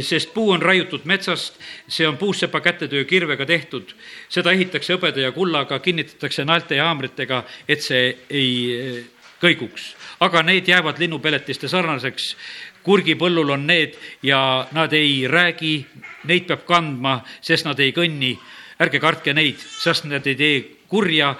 sest puu on raiutud metsast, see on puussepa kätetöö kirvega tehtud. seda ehitakse hõbeda ja kullaga, kinnitatakse naelte ja haamritega, et see ei kõiguks. Aga need jäävad linnupeletiste sarnaseks, kurgipõllul on need ja nad ei räägi, neid peab kandma, sest nad ei kõnni. ärge kartke neid, sest nad ei tee kurja,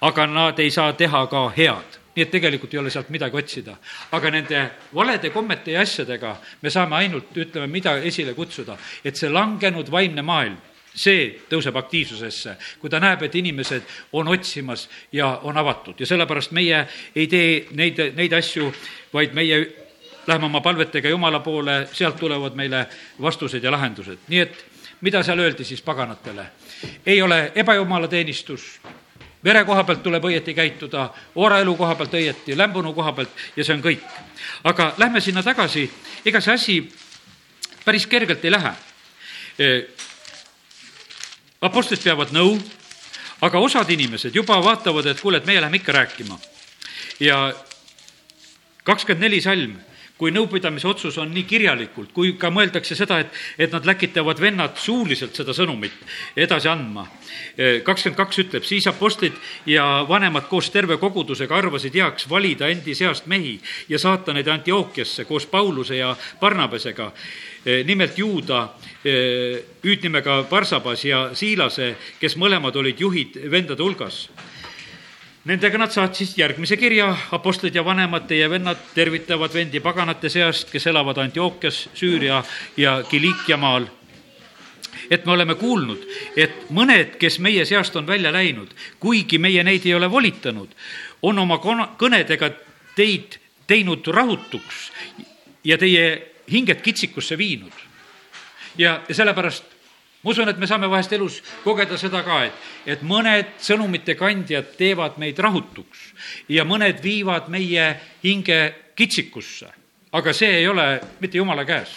aga nad ei saa teha ka head nii et tegelikult ei ole sealt midagi otsida. aga nende valede kommete ja asjadega me saame ainult, ütleme, mida esile kutsuda, et see langenud vaimne maailm, see tõuseb aktiivsusesse, kui ta näeb, et inimesed on otsimas ja on avatud ja sellepärast meie ei tee neid, neid asju, vaid meie läheme oma palvetega Jumala poole, sealt tulevad meile vastused ja lahendused, nii et mida seal öeldi siis paganatele? ei ole ebajumalateenistus, vere koha pealt tuleb õieti käituda, oraelu koha pealt õieti, lämbunu koha pealt ja see on kõik. aga lähme sinna tagasi, ega see asi päris kergelt ei lähe. Apostlid peavad nõu, aga osad inimesed juba vaatavad, et kuule, et meie läheme ikka rääkima. ja kakskümmend neli salm kui nõupidamise otsus on nii kirjalikult, kui ka mõeldakse seda, et, et nad läkitavad vennad suuliselt seda sõnumit edasi andma. kakskümmend kaks ütleb, siis apostlid ja vanemad koos terve kogudusega arvasid heaks valida endi seast mehi ja saata neid Antiookiasse koos Pauluse ja Barnabasega. nimelt Juuda, hüüdnimega Barsabas ja Siilase, kes mõlemad olid juhid vendade hulgas Nendega nad saatsid järgmise kirja, apostlid ja vanemad, teie vennad tervitavad vendi paganate seast, kes elavad Antiookias, Süüria ja Kiliikia maal. et me oleme kuulnud, et mõned, kes meie seast on välja läinud, kuigi meie neid ei ole volitanud, on oma kõnedega teid teinud rahutuks ja teie hinged kitsikusse viinud. ja sellepärast ma usun, et me saame vahest elus kogeda seda ka, et, et mõned sõnumite kandjad teevad meid rahutuks ja mõned viivad meie hinge kitsikusse. aga see ei ole mitte jumala käes.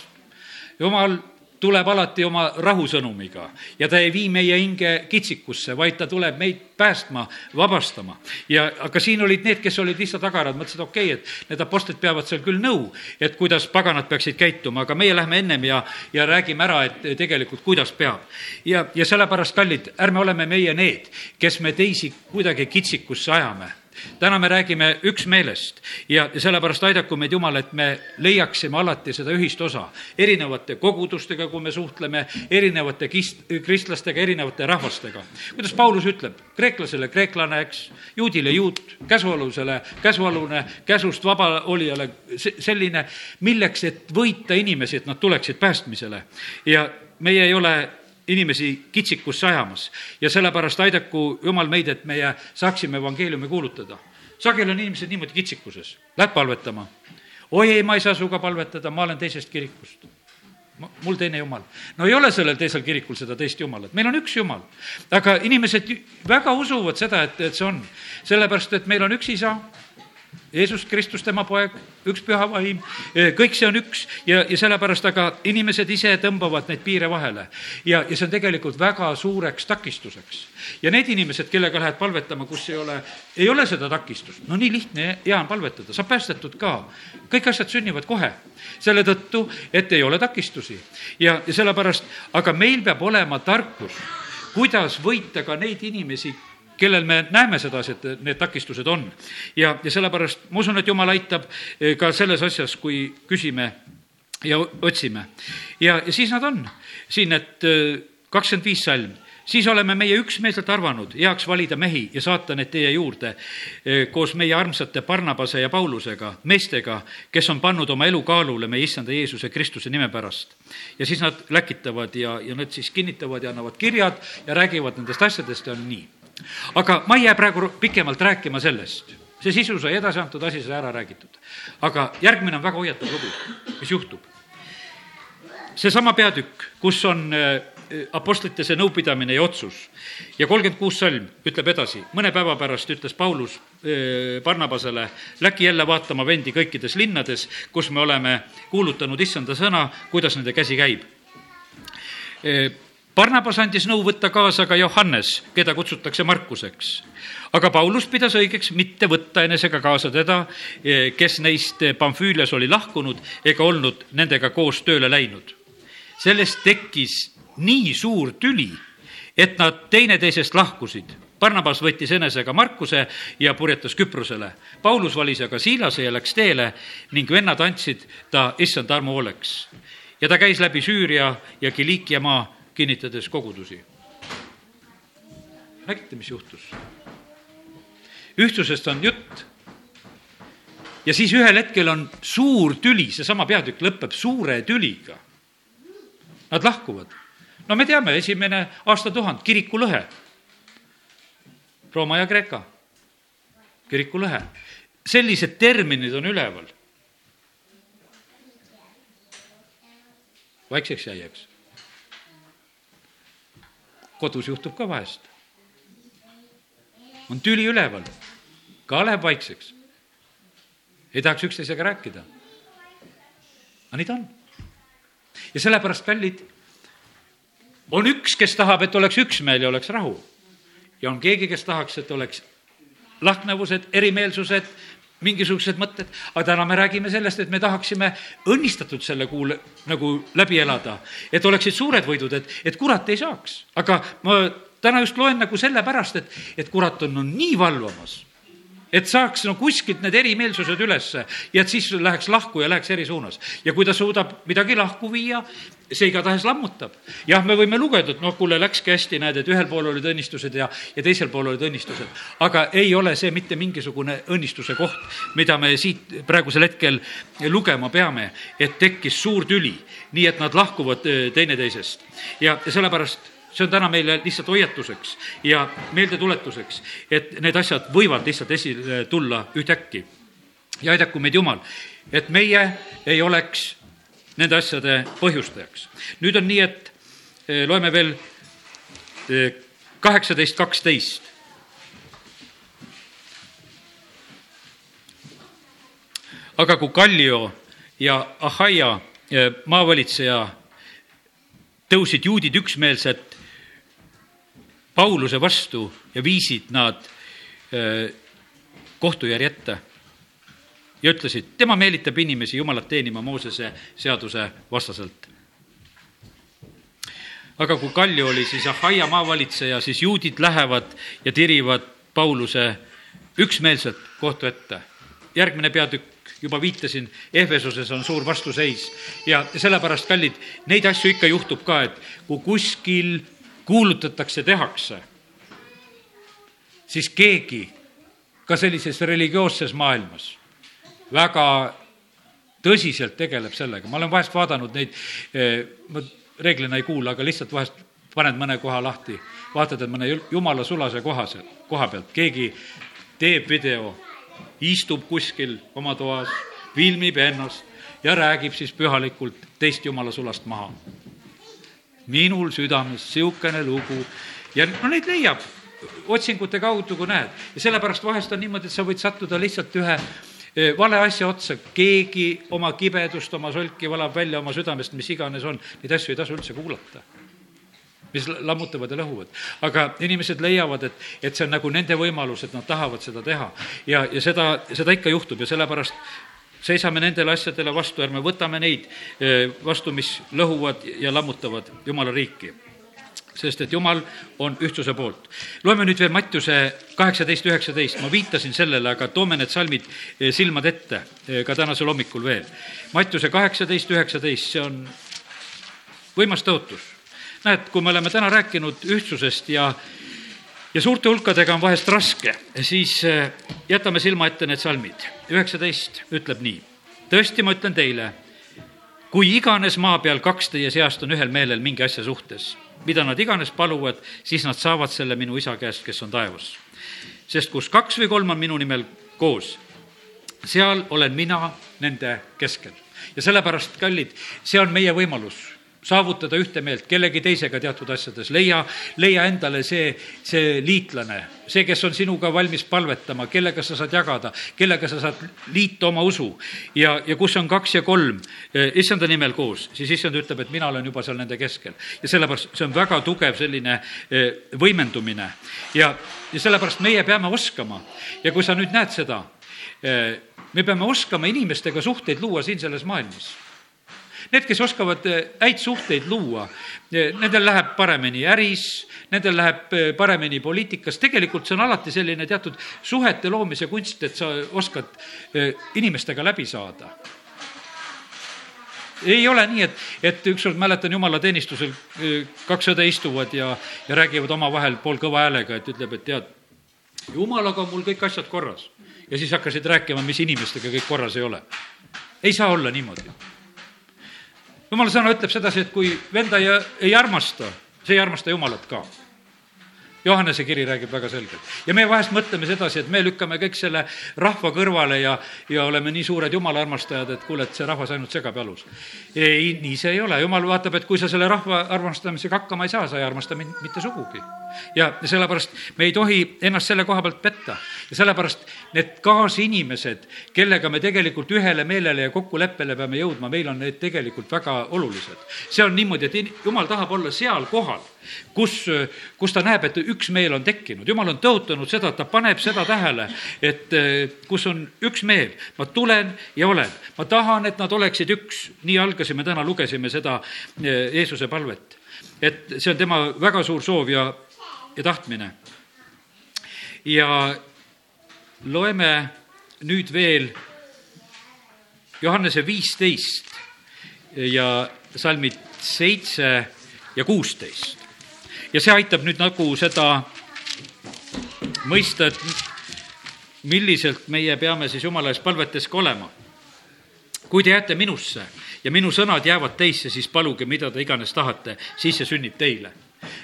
jumal tuleb alati oma rahusõnumiga ja ta ei vii meie hinge kitsikusse, vaid ta tuleb meid päästma, vabastama. ja aga siin olid need, kes olid lihtsalt agarad, mõtlesid, okei okay,, et need apostlid peavad seal küll nõu, et kuidas paganad peaksid käituma, aga meie lähme ennem ja, ja räägime ära, et tegelikult kuidas peab. ja, ja sellepärast, kallid, ärme oleme meie need, kes me teisi kuidagi kitsikusse ajame täna me räägime üksmeelest ja, sellepärast aidaku meid Jumal, et me leiaksime alati seda ühist osa erinevate kogudustega, kui me suhtleme, erinevate kist-, kristlastega, erinevate rahvastega. kuidas Paulus ütleb, kreeklasele kreeklane, eks, juudile juut, käsualusele käsualune, käsust vaba olijale selline, milleks, et võita inimesi, et nad tuleksid päästmisele. ja meie ei ole inimesi kitsikusse ajamas ja sellepärast aidaku Jumal meid, et meie saaksime evangeeliumi kuulutada. sageli on inimesed niimoodi kitsikuses, lähed palvetama. oi ei, ma ei saa sinuga palvetada, ma olen teisest kirikust mul teine jumal. no ei ole sellel teisel kirikul seda teist jumalat, meil on üks jumal. aga inimesed väga usuvad seda, et, et see on. sellepärast, et meil on üks isa, Jeesus Kristus, tema poeg, üks püha vaim, kõik see on üks ja, ja sellepärast aga inimesed ise tõmbavad neid piire vahele. ja, ja see on tegelikult väga suureks takistuseks. ja need inimesed, kellega lähed palvetama, kus ei ole, ei ole seda takistust, no nii lihtne ja hea on palvetada, saab päästetud ka. kõik asjad sünnivad kohe, selle tõttu, et ei ole takistusi. ja, ja sellepärast, aga meil peab olema tarkus, kuidas võita ka neid inimesi, kellel me näeme sedasi, et need takistused on. ja, ja sellepärast ma usun, et jumal aitab eh, ka selles asjas, kui küsime ja otsime. ja, ja siis nad on siin, et eh, kakskümmend viis salm siis oleme meie üksmeelselt arvanud heaks valida mehi ja saata need teie juurde eh, koos meie armsate Barnabase ja Paulusega, meestega, kes on pannud oma elu kaalule meie issanda Jeesuse Kristuse nime pärast. ja siis nad läkitavad ja, ja nad siis kinnitavad ja annavad kirjad ja räägivad nendest asjadest ja on nii aga ma ei jää praegu pikemalt rääkima sellest, see sisu sai edasi antud, asi sai ära räägitud. aga järgmine on väga hoiatav lugu, mis juhtub. seesama peatükk, kus on äh, apostlite see nõupidamine ja otsus ja kolmkümmend kuus salm ütleb edasi, mõne päeva pärast ütles Paulus äh, Barnabasele, läki jälle vaatama vendi kõikides linnades, kus me oleme kuulutanud issanda sõna, kuidas nende käsi käib. Barnabas andis nõu võtta kaasa ka Johannes, keda kutsutakse Markuseks. aga Paulus pidas õigeks mitte võtta enesega kaasa teda, kes neist Pamfüülias oli lahkunud ega olnud nendega koos tööle läinud. sellest tekkis nii suur tüli, et nad teineteisest lahkusid Barnabas võttis enesega Markuse ja purjetas Küprosele. Paulus valis aga Siilase ja läks teele ning vennad andsid ta issand armu hooleks. ja ta käis läbi Süüria ja Kiliikia maa, kinnitades kogudusi. nägite, mis juhtus? ühtsusest on jutt. ja siis ühel hetkel on suur tüli, seesama peatükk lõpeb suure tüliga. Nad lahkuvad. no me teame, esimene aastatuhand, kirikulõhe Rooma ja Kreeka, kirikulõhe. sellised terminid on üleval. vaikseks jäi, eks. Kodus juhtub ka vahest. on tüli üleval, ka läheb vaikseks. ei tahaks üksteisega rääkida. aga nii ta on. ja sellepärast, kallid, on üks, kes tahab, et oleks üksmeel ja oleks rahu ja on keegi, kes tahaks, et oleks lahknevused, erimeelsused, mingisugused mõtted, aga täna me räägime sellest, et me tahaksime õnnistatud selle kuu nagu läbi elada, et oleksid suured võidud, et, et kurat ei saaks. aga ma täna just loen nagu sellepärast, et, et kurat on no nii valvamas et saaks no kuskilt need erimeelsused ülesse ja et siis läheks lahku ja läheks eri suunas. ja kui ta suudab midagi lahku viia, see igatahes lammutab. jah, me võime lugeda, et noh, kuule, läkski hästi, näed, et ühel pool olid õnnistused ja, ja teisel pool olid õnnistused. aga ei ole see mitte mingisugune õnnistuse koht, mida me siit praegusel hetkel lugema peame, et tekkis suur tüli, nii et nad lahkuvad teineteisest. ja, ja sellepärast see on täna meile lihtsalt hoiatuseks ja meeldetuletuseks, et need asjad võivad lihtsalt esile tulla ühtäkki. ja aidaku meid Jumal, et meie ei oleks nende asjade põhjustajaks. nüüd on nii, et eh, loeme veel eh, kaheksateist, kaksteist. aga kui Kallio ja Ahaia eh, maavalitseja tõusid juudid üksmeelselt Pauluse vastu ja viisid nad äh, kohtujärje ette ja ütlesid, tema meelitab inimesi Jumalat teenima Moosese seaduse vastaselt. aga kui Kalju oli siis Ahaia maavalitseja, siis juudid lähevad ja tirivad Pauluse üksmeelselt kohtu ette. järgmine peatükk, juba viitasin, Ehvesuses on suur vastuseis ja sellepärast, kallid, neid asju ikka juhtub ka, et kui kuskil kuulutatakse, tehakse, siis keegi ka sellises religioosses maailmas väga tõsiselt tegeleb sellega, ma olen vahest vaadanud neid, eh, ma reeglina ei kuula, aga lihtsalt vahest paned mõne koha lahti, vaatad, et mõne jumala sulase koha koha pealt. Keegi teeb video, istub kuskil oma toas, filmib ennast ja räägib siis pühalikult teist jumala sulast maha minul südames niisugune lugu ja no neid leiab otsingute kaudu, kui näed. ja sellepärast vahest on niimoodi, et sa võid sattuda lihtsalt ühe e, vale asja otsa, keegi oma kibedust, oma solki valab välja oma südamest, mis iganes on, neid asju ei tasu üldse kuulata mis lammutavad ja lõhuvad. aga inimesed leiavad, et, et see on nagu nende võimalus, et nad tahavad seda teha. ja, ja seda, seda ikka juhtub ja sellepärast seisame nendele asjadele vastu, ärme võtame neid eh, vastu, mis lõhuvad ja lammutavad Jumala riiki sest et Jumal on ühtsuse poolt. loeme nüüd veel Mattiuse kaheksateist, üheksateist, ma viitasin sellele, aga toome need salmid eh, silmad ette eh, ka tänasel hommikul veel. Mattiuse kaheksateist, üheksateist, see on võimas tõotus. näed, kui me oleme täna rääkinud ühtsusest ja ja suurte hulkadega on vahest raske, siis äh, jätame silma ette need salmid. üheksateist ütleb nii. tõesti, ma ütlen teile, kui iganes maa peal kaks teie seast on ühel meelel mingi asja suhtes, mida nad iganes paluvad, siis nad saavad selle minu isa käest, kes on taevas. sest kus kaks või kolm on minu nimel koos, seal olen mina nende keskel. ja sellepärast, kallid, see on meie võimalus saavutada ühte meelt kellegi teisega teatud asjades, leia, leia endale see, see liitlane, see, kes on sinuga valmis palvetama, kellega sa saad jagada, kellega sa saad liita oma usu. ja, ja kus on kaks ja kolm eh, issanda nimel koos, siis issand ütleb, et mina olen juba seal nende keskel. ja sellepärast see on väga tugev selline eh, võimendumine ja, ja sellepärast meie peame oskama ja kui sa nüüd näed seda, eh, me peame oskama inimestega suhteid luua siin selles maailmas Need, kes oskavad häid suhteid luua, nendel läheb paremini äris, nendel läheb paremini poliitikas, tegelikult see on alati selline teatud suhete loomise kunst, et sa oskad inimestega läbi saada ei ole nii, et, et ükskord mäletan jumalateenistusel, kaks õde istuvad ja, ja räägivad omavahel poolkõva häälega, et ütleb, et tead, jumalaga on mul kõik asjad korras. ja siis hakkasid rääkima, mis inimestega kõik korras ei ole. ei saa olla niimoodi. Jumala sõna ütleb sedasi, et kui venda ei, ei armasta, see ei armasta Jumalat ka Johannese kiri räägib väga selgelt. ja me vahest mõtleme sedasi, et me lükkame kõik selle rahva kõrvale ja, ja oleme nii suured jumala armastajad, et kuule, et see rahvas ainult segab jalus. ei, nii see ei ole, jumal vaatab, et kui sa selle rahva armastamisega hakkama ei saa, sa ei armasta mind mitte sugugi. Ja sellepärast me ei tohi ennast selle koha pealt petta. ja sellepärast need kaasinimesed, kellega me tegelikult ühele meelele ja kokkuleppele peame jõudma, meil on need tegelikult väga olulised. see on niimoodi, et jumal tahab olla seal kohal kus, kus ta näeb, et üks meel on tekkinud. jumal on tõotanud seda, ta paneb seda tähele, et eh, kus on üks meel. ma tulen ja olen. ma tahan, et nad oleksid üks. nii algasime täna, lugesime seda eh, Jeesuse palvet. et see on tema väga suur soov ja, ja tahtmine. ja loeme nüüd veel Johannese viisteist ja salmid seitse ja kuusteist ja see aitab nüüd nagu seda mõista, et milliselt meie peame siis jumala ees palvetes ka olema. kui te jääte minusse ja minu sõnad jäävad teisse, siis paluge, mida te iganes tahate, siis see sünnib teile.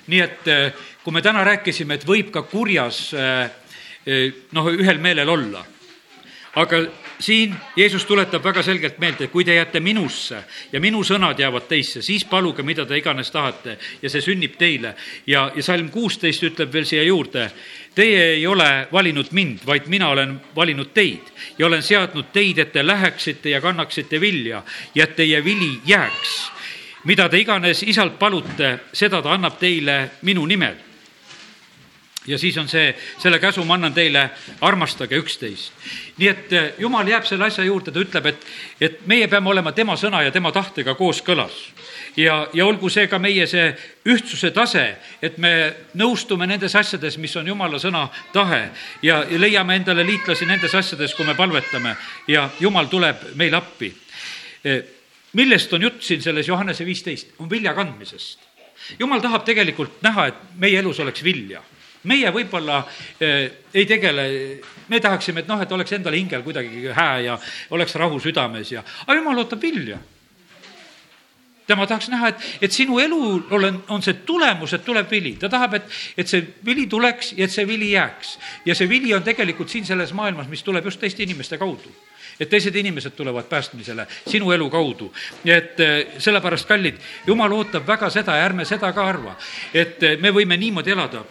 Nii et eh, kui me täna rääkisime, et võib ka kurjas eh, eh, noh, ühel meelel olla, aga siin Jeesus tuletab väga selgelt meelde, et kui te jääte minusse ja minu sõnad jäävad teisse, siis paluge, mida te iganes tahate ja see sünnib teile. ja, ja salm kuusteist ütleb veel siia juurde, teie ei ole valinud mind, vaid mina olen valinud teid ja olen seadnud teid, et te läheksite ja kannaksite vilja ja et teie vili jääks. Mida te iganes isalt palute, seda ta annab teile minu nimel ja siis on see, selle käsu ma annan teile, armastage üksteist. nii et eh, jumal jääb selle asja juurde, ta ütleb, et, et meie peame olema tema sõna ja tema tahtega kooskõlas. ja, ja olgu see ka meie see ühtsuse tase, et me nõustume nendes asjades, mis on jumala sõna tahe ja, ja leiame endale liitlasi nendes asjades, kui me palvetame ja jumal tuleb meile appi. Eh, millest on jutt siin selles Johannese viisteist, on vilja kandmisest jumal tahab tegelikult näha, et meie elus oleks vilja meie võib-olla äh, ei tegele, me tahaksime, et noh, et oleks endal hingel kuidagi hää ja oleks rahu südames ja, aga jumal ootab vilja tema tahaks näha, et, et sinu elul olen, on see tulemus, et tuleb vili. ta tahab, et, et see vili tuleks ja et see vili jääks. ja see vili on tegelikult siin selles maailmas, mis tuleb just teiste inimeste kaudu. Et teised inimesed tulevad päästmisele sinu elu kaudu. et eh, sellepärast, kallid, jumal ootab väga seda ja ärme seda ka arva, et eh, me võime niimoodi elada.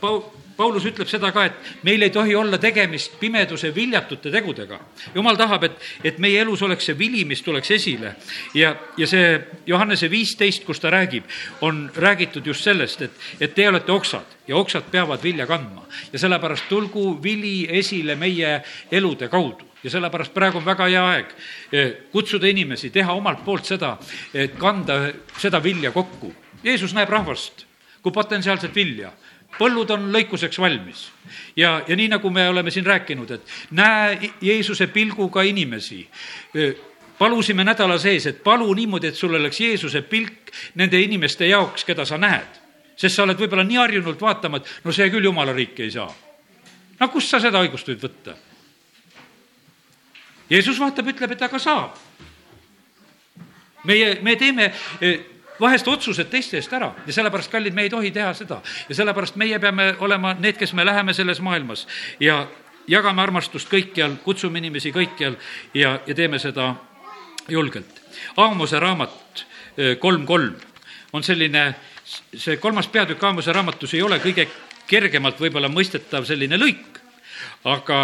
Paulus ütleb seda ka, et meil ei tohi olla tegemist pimeduse viljatute tegudega. jumal tahab, et, et meie elus oleks see vili, mis tuleks esile. ja, ja see Johannese viisteist, kus ta räägib, on räägitud just sellest, et, et te olete oksad ja oksad peavad vilja kandma. ja sellepärast tulgu vili esile meie elude kaudu ja sellepärast praegu on väga hea aeg eh, kutsuda inimesi, teha omalt poolt seda, et kanda seda vilja kokku. Jeesus näeb rahvast kui potentsiaalset vilja põllud on lõikuseks valmis. ja, ja nii, nagu me oleme siin rääkinud, et näe Jeesuse pilguga inimesi. palusime nädala sees, et palu niimoodi, et sul oleks Jeesuse pilk nende inimeste jaoks, keda sa näed. sest sa oled võib-olla nii harjunult vaatama, et no see küll jumala riiki ei saa. no kust sa seda õigust võid võtta? Jeesus vaatab, ütleb, et aga saab. meie, me teeme vahest otsused teiste eest ära ja sellepärast, kallid, me ei tohi teha seda. ja sellepärast meie peame olema need, kes me läheme selles maailmas ja jagame armastust kõikjal, kutsume inimesi kõikjal ja, ja teeme seda julgelt. Aamose raamat kolm kolm on selline, see kolmas peatükk Aamuse raamatus ei ole kõige kergemalt võib-olla mõistetav selline lõik, aga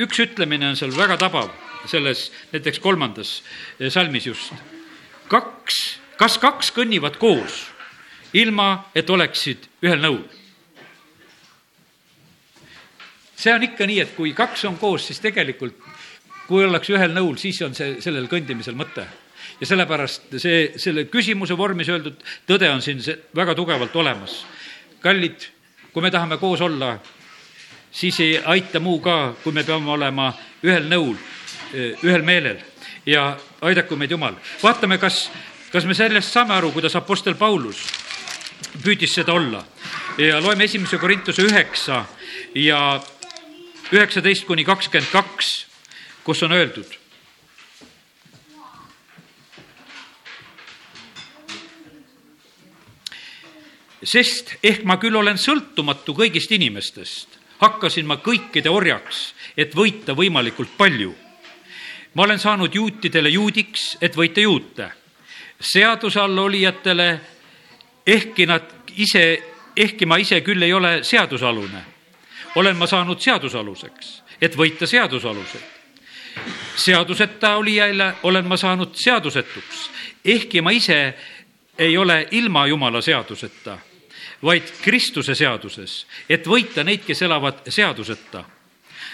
üks ütlemine on seal väga tabav, selles näiteks kolmandas salmis just. kaks, kas kaks kõnnivad koos, ilma et oleksid ühel nõul? see on ikka nii, et kui kaks on koos, siis tegelikult kui ollakse ühel nõul, siis on see, sellel kõndimisel mõte. ja sellepärast see, selle küsimuse vormis öeldud tõde on siin väga tugevalt olemas. kallid, kui me tahame koos olla, siis ei aita muu ka, kui me peame olema ühel nõul, ühel meelel ja aidaku meid Jumal. vaatame, kas, kas me sellest saame aru, kuidas Apostel Paulus püüdis seda olla ja loeme esimese Korintuse üheksa ja üheksateist kuni kakskümmend kaks, kus on öeldud. sest ehk ma küll olen sõltumatu kõigist inimestest, hakkasin ma kõikide orjaks, et võita võimalikult palju. ma olen saanud juutidele juudiks, et võita juute, seaduse all olijatele, ehkki nad ise, ehkki ma ise küll ei ole seadusalune olen ma saanud seadusaluseks, et võita seadusaluseid. seaduseta olijaile olen ma saanud seadusetuks, ehkki ma ise ei ole ilma Jumala seaduseta, vaid Kristuse seaduses, et võita neid, kes elavad seaduseta.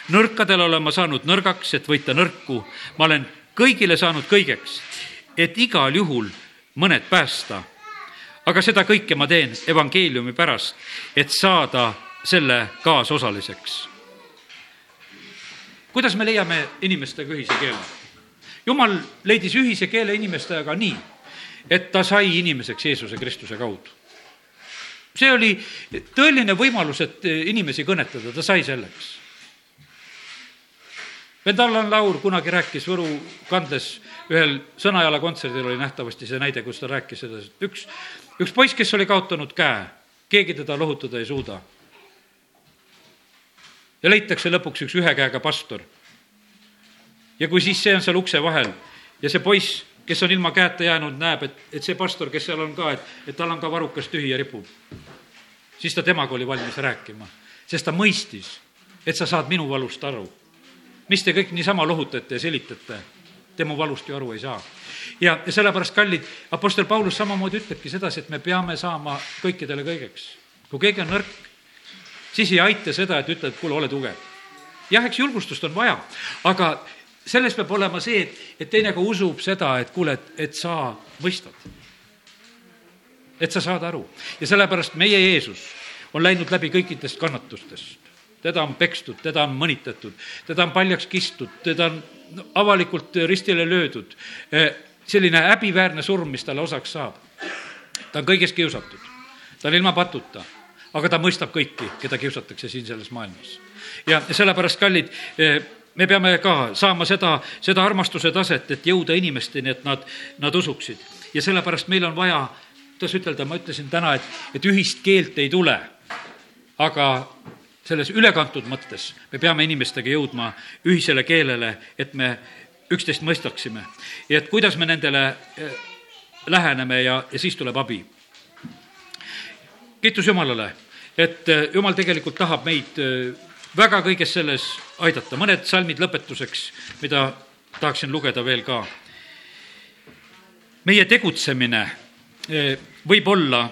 nõrkadele olen ma saanud nõrgaks, et võita nõrku. ma olen kõigile saanud kõigeks, et igal juhul mõned päästa. aga seda kõike ma teen evangeeliumi pärast, et saada selle kaasosaliseks. kuidas me leiame inimestega ühise keele? jumal leidis ühise keele inimestega nii, et ta sai inimeseks Jeesuse Kristuse kaudu. See oli tõeline võimalus, et inimesi kõnetada, ta sai selleks. vend Allan Laur kunagi rääkis Võru kandles ühel Sõnajala kontserdil oli nähtavasti see näide, kus ta rääkis seda, et üks, üks poiss, kes oli kaotanud käe, keegi teda lohutada ei suuda ja leitakse lõpuks üks ühe käega pastor. ja kui siis see on seal ukse vahel ja see poiss, kes on ilma käeta jäänud, näeb, et, et see pastor, kes seal on ka, et, et tal on ka varukas tühi ja ripub, siis ta temaga oli valmis rääkima, sest ta mõistis, et sa saad minu valust aru. mis te kõik niisama lohutate ja selitate, te mu valust ju aru ei saa. ja, ja sellepärast, kallid, Apostel Paulus samamoodi ütlebki sedasi, et me peame saama kõikidele kõigeks. kui keegi on nõrk, siis ei aita seda, et ütled, kuule, ole tugev. jah, eks julgustust on vaja, aga selles peab olema see, et, et teine ka usub seda, et kuule, et, et sa mõistad. et sa saad aru ja sellepärast meie Jeesus on läinud läbi kõikidest kannatustest. teda on pekstud, teda on mõnitatud, teda on paljaks kistud, teda on avalikult ristile löödud. Eh, selline häbiväärne surm, mis talle osaks saab. ta on kõigest kiusatud, ta on ilma patuta aga ta mõistab kõiki, keda kiusatakse siin selles maailmas. ja sellepärast, kallid, eh, me peame ka saama seda, seda armastuse taset, et jõuda inimesteni, et nad, nad usuksid. ja sellepärast meil on vaja, kuidas ütelda, ma ütlesin täna, et, et ühist keelt ei tule, aga selles ülekantud mõttes me peame inimestega jõudma ühisele keelele, et me üksteist mõistaksime. ja et kuidas me nendele eh, läheneme ja, ja siis tuleb abi. kiitus Jumalale et äh, jumal tegelikult tahab meid äh, väga kõiges selles aidata. mõned salmid lõpetuseks, mida tahaksin lugeda veel ka. meie tegutsemine äh, võib olla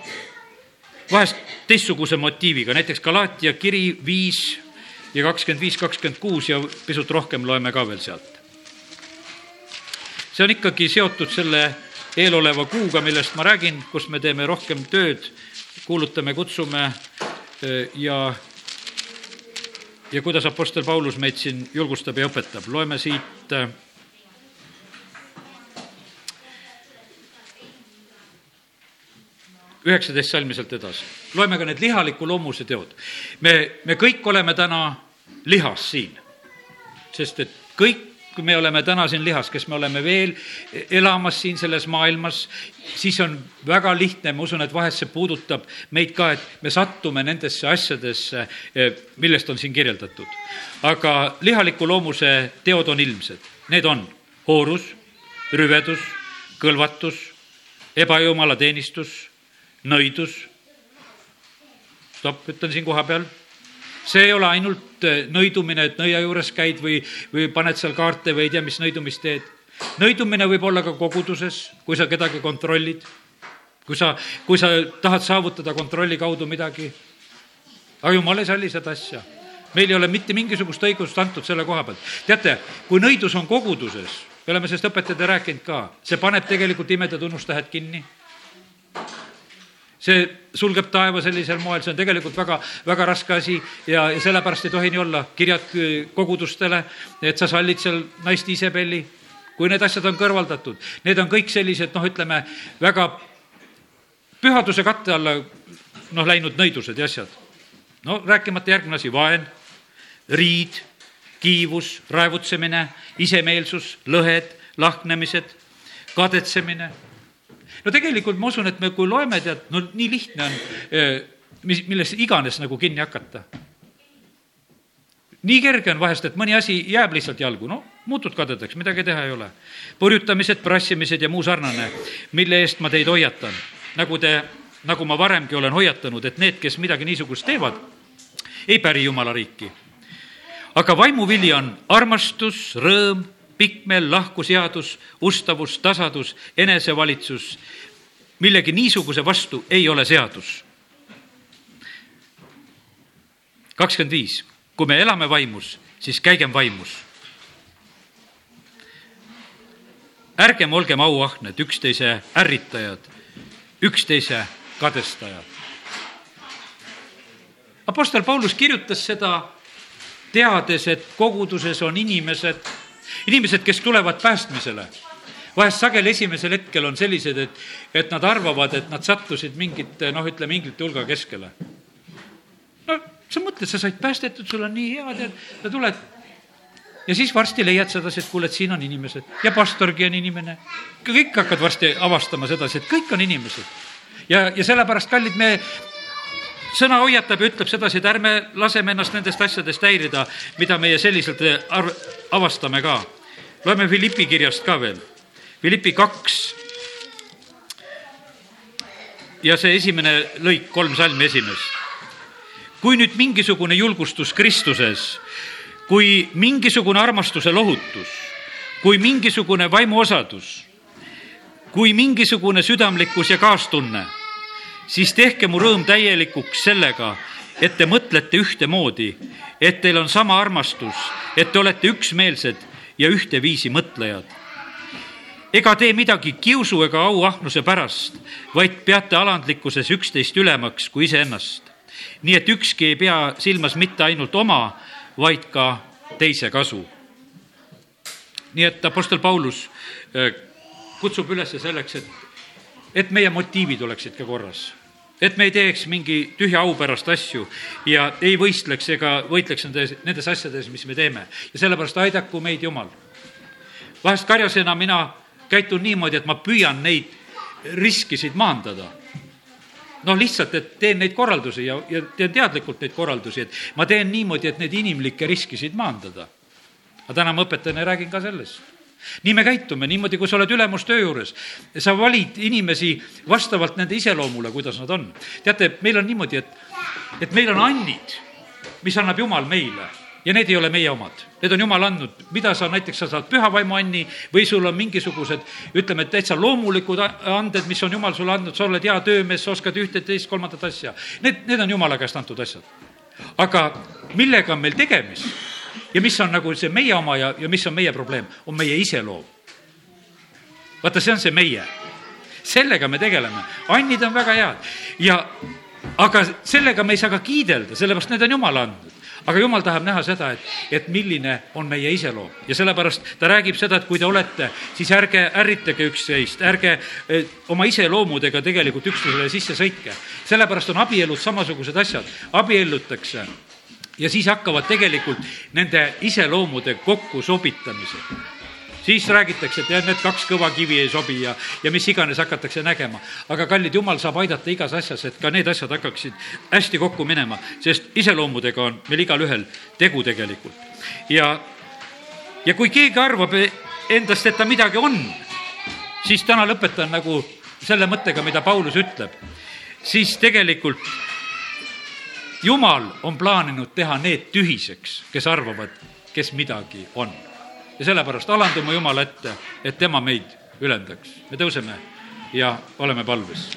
vahest teistsuguse motiiviga, näiteks Galaatia kiri viis ja kakskümmend viis, kakskümmend kuus ja pisut rohkem loeme ka veel sealt. see on ikkagi seotud selle eeloleva kuuga, millest ma räägin, kus me teeme rohkem tööd, kuulutame, kutsume ja, ja kuidas Apostel Paulus meid siin julgustab ja õpetab, loeme siit äh, üheksateist salmi sealt edasi. loeme ka need lihaliku loomuse teod. me, me kõik oleme täna lihas siin, sest et kõik kui me oleme täna siin lihas, kes me oleme veel elamas siin selles maailmas, siis on väga lihtne, ma usun, et vahest see puudutab meid ka, et me sattume nendesse asjadesse, millest on siin kirjeldatud. aga lihaliku loomuse teod on ilmsed, need on hoorus, rüvedus, kõlvatus, ebajumalateenistus, nõidus. stopp, ütlen siin kohapeal. See ei ole ainult äh, nõidumine, et nõia juures käid või, või paned seal kaarte või ei tea, mis nõidumist teed. nõidumine võib olla ka koguduses, kui sa kedagi kontrollid. kui sa, kui sa tahad saavutada kontrolli kaudu midagi. aga jumal ei salli seda asja meil ei ole mitte mingisugust õigust antud selle koha pealt. teate, kui nõidus on koguduses, me oleme sellest õpetajatele rääkinud ka, see paneb tegelikult imede tunnustähed kinni see sulgeb taeva sellisel moel, see on tegelikult väga, väga raske asi ja, ja sellepärast ei tohi nii olla. kirjad kogudustele, et sa sallid seal naist Iisabelli, kui need asjad on kõrvaldatud, need on kõik sellised, noh, ütleme väga pühaduse katte alla noh, läinud nõidused ja asjad. no rääkimata järgmine asi, vaen, riid, kiivus, raevutsemine, isemeelsus, lõhed, lahknemised, kadetsemine no tegelikult ma usun, et me, kui loeme, tead, no nii lihtne on, eh, mis, millesse iganes nagu kinni hakata. nii kerge on vahest, et mõni asi jääb lihtsalt jalgu, no muutud kadedaks, midagi teha ei ole. purjutamised, prassimised ja muu sarnane, mille eest ma teid hoiatan, nagu te, nagu ma varemgi olen hoiatanud, et need, kes midagi niisugust teevad, ei päri Jumala riiki. aga vaimuvili on armastus, rõõm, pikkmeel, lahkuseadus, ustavus, tasadus, enesevalitsus, millegi niisuguse vastu ei ole seadus. kakskümmend viis, kui me elame vaimus, siis käigem vaimus. ärgem olgem auahned, üksteise ärritajad, üksteise kadestajad. Apostel Paulus kirjutas seda teades, et koguduses on inimesed inimesed, kes tulevad päästmisele, vahest sageli esimesel hetkel on sellised, et, et nad arvavad, et nad sattusid mingite, noh, ütleme, inglite hulga keskele. no sa mõtled, sa said päästetud, sul on nii hea, tead, sa tuled ja siis varsti leiad sedasi, et kuule, et siin on inimesed ja pastorgi on inimene. kõik hakkad varsti avastama sedasi, et kõik on inimesed. ja, ja sellepärast, kallid, me sõna hoiatab ja ütleb sedasi, et ärme laseme ennast nendest asjadest häirida, mida meie selliselt arv-, avastame ka. loeme Philippi kirjast ka veel. Philippi kaks. ja see esimene lõik, kolm salmi esimest. kui nüüd mingisugune julgustus Kristuses, kui mingisugune armastuse lohutus, kui mingisugune vaimuosadus, kui mingisugune südamlikkus ja kaastunne siis tehke mu rõõm täielikuks sellega, et te mõtlete ühtemoodi, et teil on sama armastus, et te olete üksmeelsed ja ühteviisi mõtlejad. ega tee midagi kiusu ega auahnuse pärast, vaid peate alandlikkuses üksteist ülemaks kui iseennast. nii et ükski ei pea silmas mitte ainult oma, vaid ka teise kasu. nii et Apostel Paulus äh, kutsub üles selleks, et et meie motiivid oleksid ka korras et me ei teeks mingi tühja au pärast asju ja ei võistleks ega võitleks nendes, nendes asjades, mis me teeme. ja sellepärast aidaku meid Jumal. vahest karjasena mina käitun niimoodi, et ma püüan neid riskisid maandada. noh, lihtsalt, et teen neid korraldusi ja, ja teen teadlikult neid korraldusi, et ma teen niimoodi, et neid inimlikke riskisid maandada. aga täna ma õpetajana räägin ka sellest nii me käitume, niimoodi, kui sa oled ülemustöö juures. sa valid inimesi vastavalt nende iseloomule, kuidas nad on. teate, meil on niimoodi, et, et meil on annid, mis annab Jumal meile ja need ei ole meie omad, need on Jumal andnud, mida sa näiteks, sa saad püha vaimu anni või sul on mingisugused, ütleme, täitsa loomulikud anded, mis on Jumal sulle andnud, sa oled hea töömees, sa oskad ühte, teist, kolmandat asja. Need, need on Jumala käest antud asjad. aga millega on meil tegemist? Ja mis on nagu see meie oma ja, ja mis on meie probleem, on meie iseloom. vaata, see on see meie. sellega me tegeleme, annid on väga head. Ja aga sellega me ei saa ka kiidelda, sellepärast need on Jumal andnud aga jumal tahab näha seda, et, et milline on meie iseloom. Ja sellepärast ta räägib seda, et kui te olete, siis ärge ärritage üksteist, ärge eh, oma iseloomudega tegelikult üksteisele sisse sõitke. sellepärast on abielud samasugused asjad, abiellutakse ja siis hakkavad tegelikult nende iseloomude kokkusobitamised siis räägitakse, et jah, need kaks kõva kivi ei sobi ja, ja mis iganes hakatakse nägema. aga kallid, jumal saab aidata igas asjas, et ka need asjad hakkaksid hästi kokku minema, sest iseloomudega on meil igalühel tegu tegelikult. ja, ja kui keegi arvab endast, et ta midagi on, siis täna lõpetan nagu selle mõttega, mida Paulus ütleb. siis tegelikult Jumal on plaaninud teha need tühiseks, kes arvavad, kes midagi on. ja sellepärast alandume Jumala ette, et tema meid ülendaks. me tõuseme ja oleme palves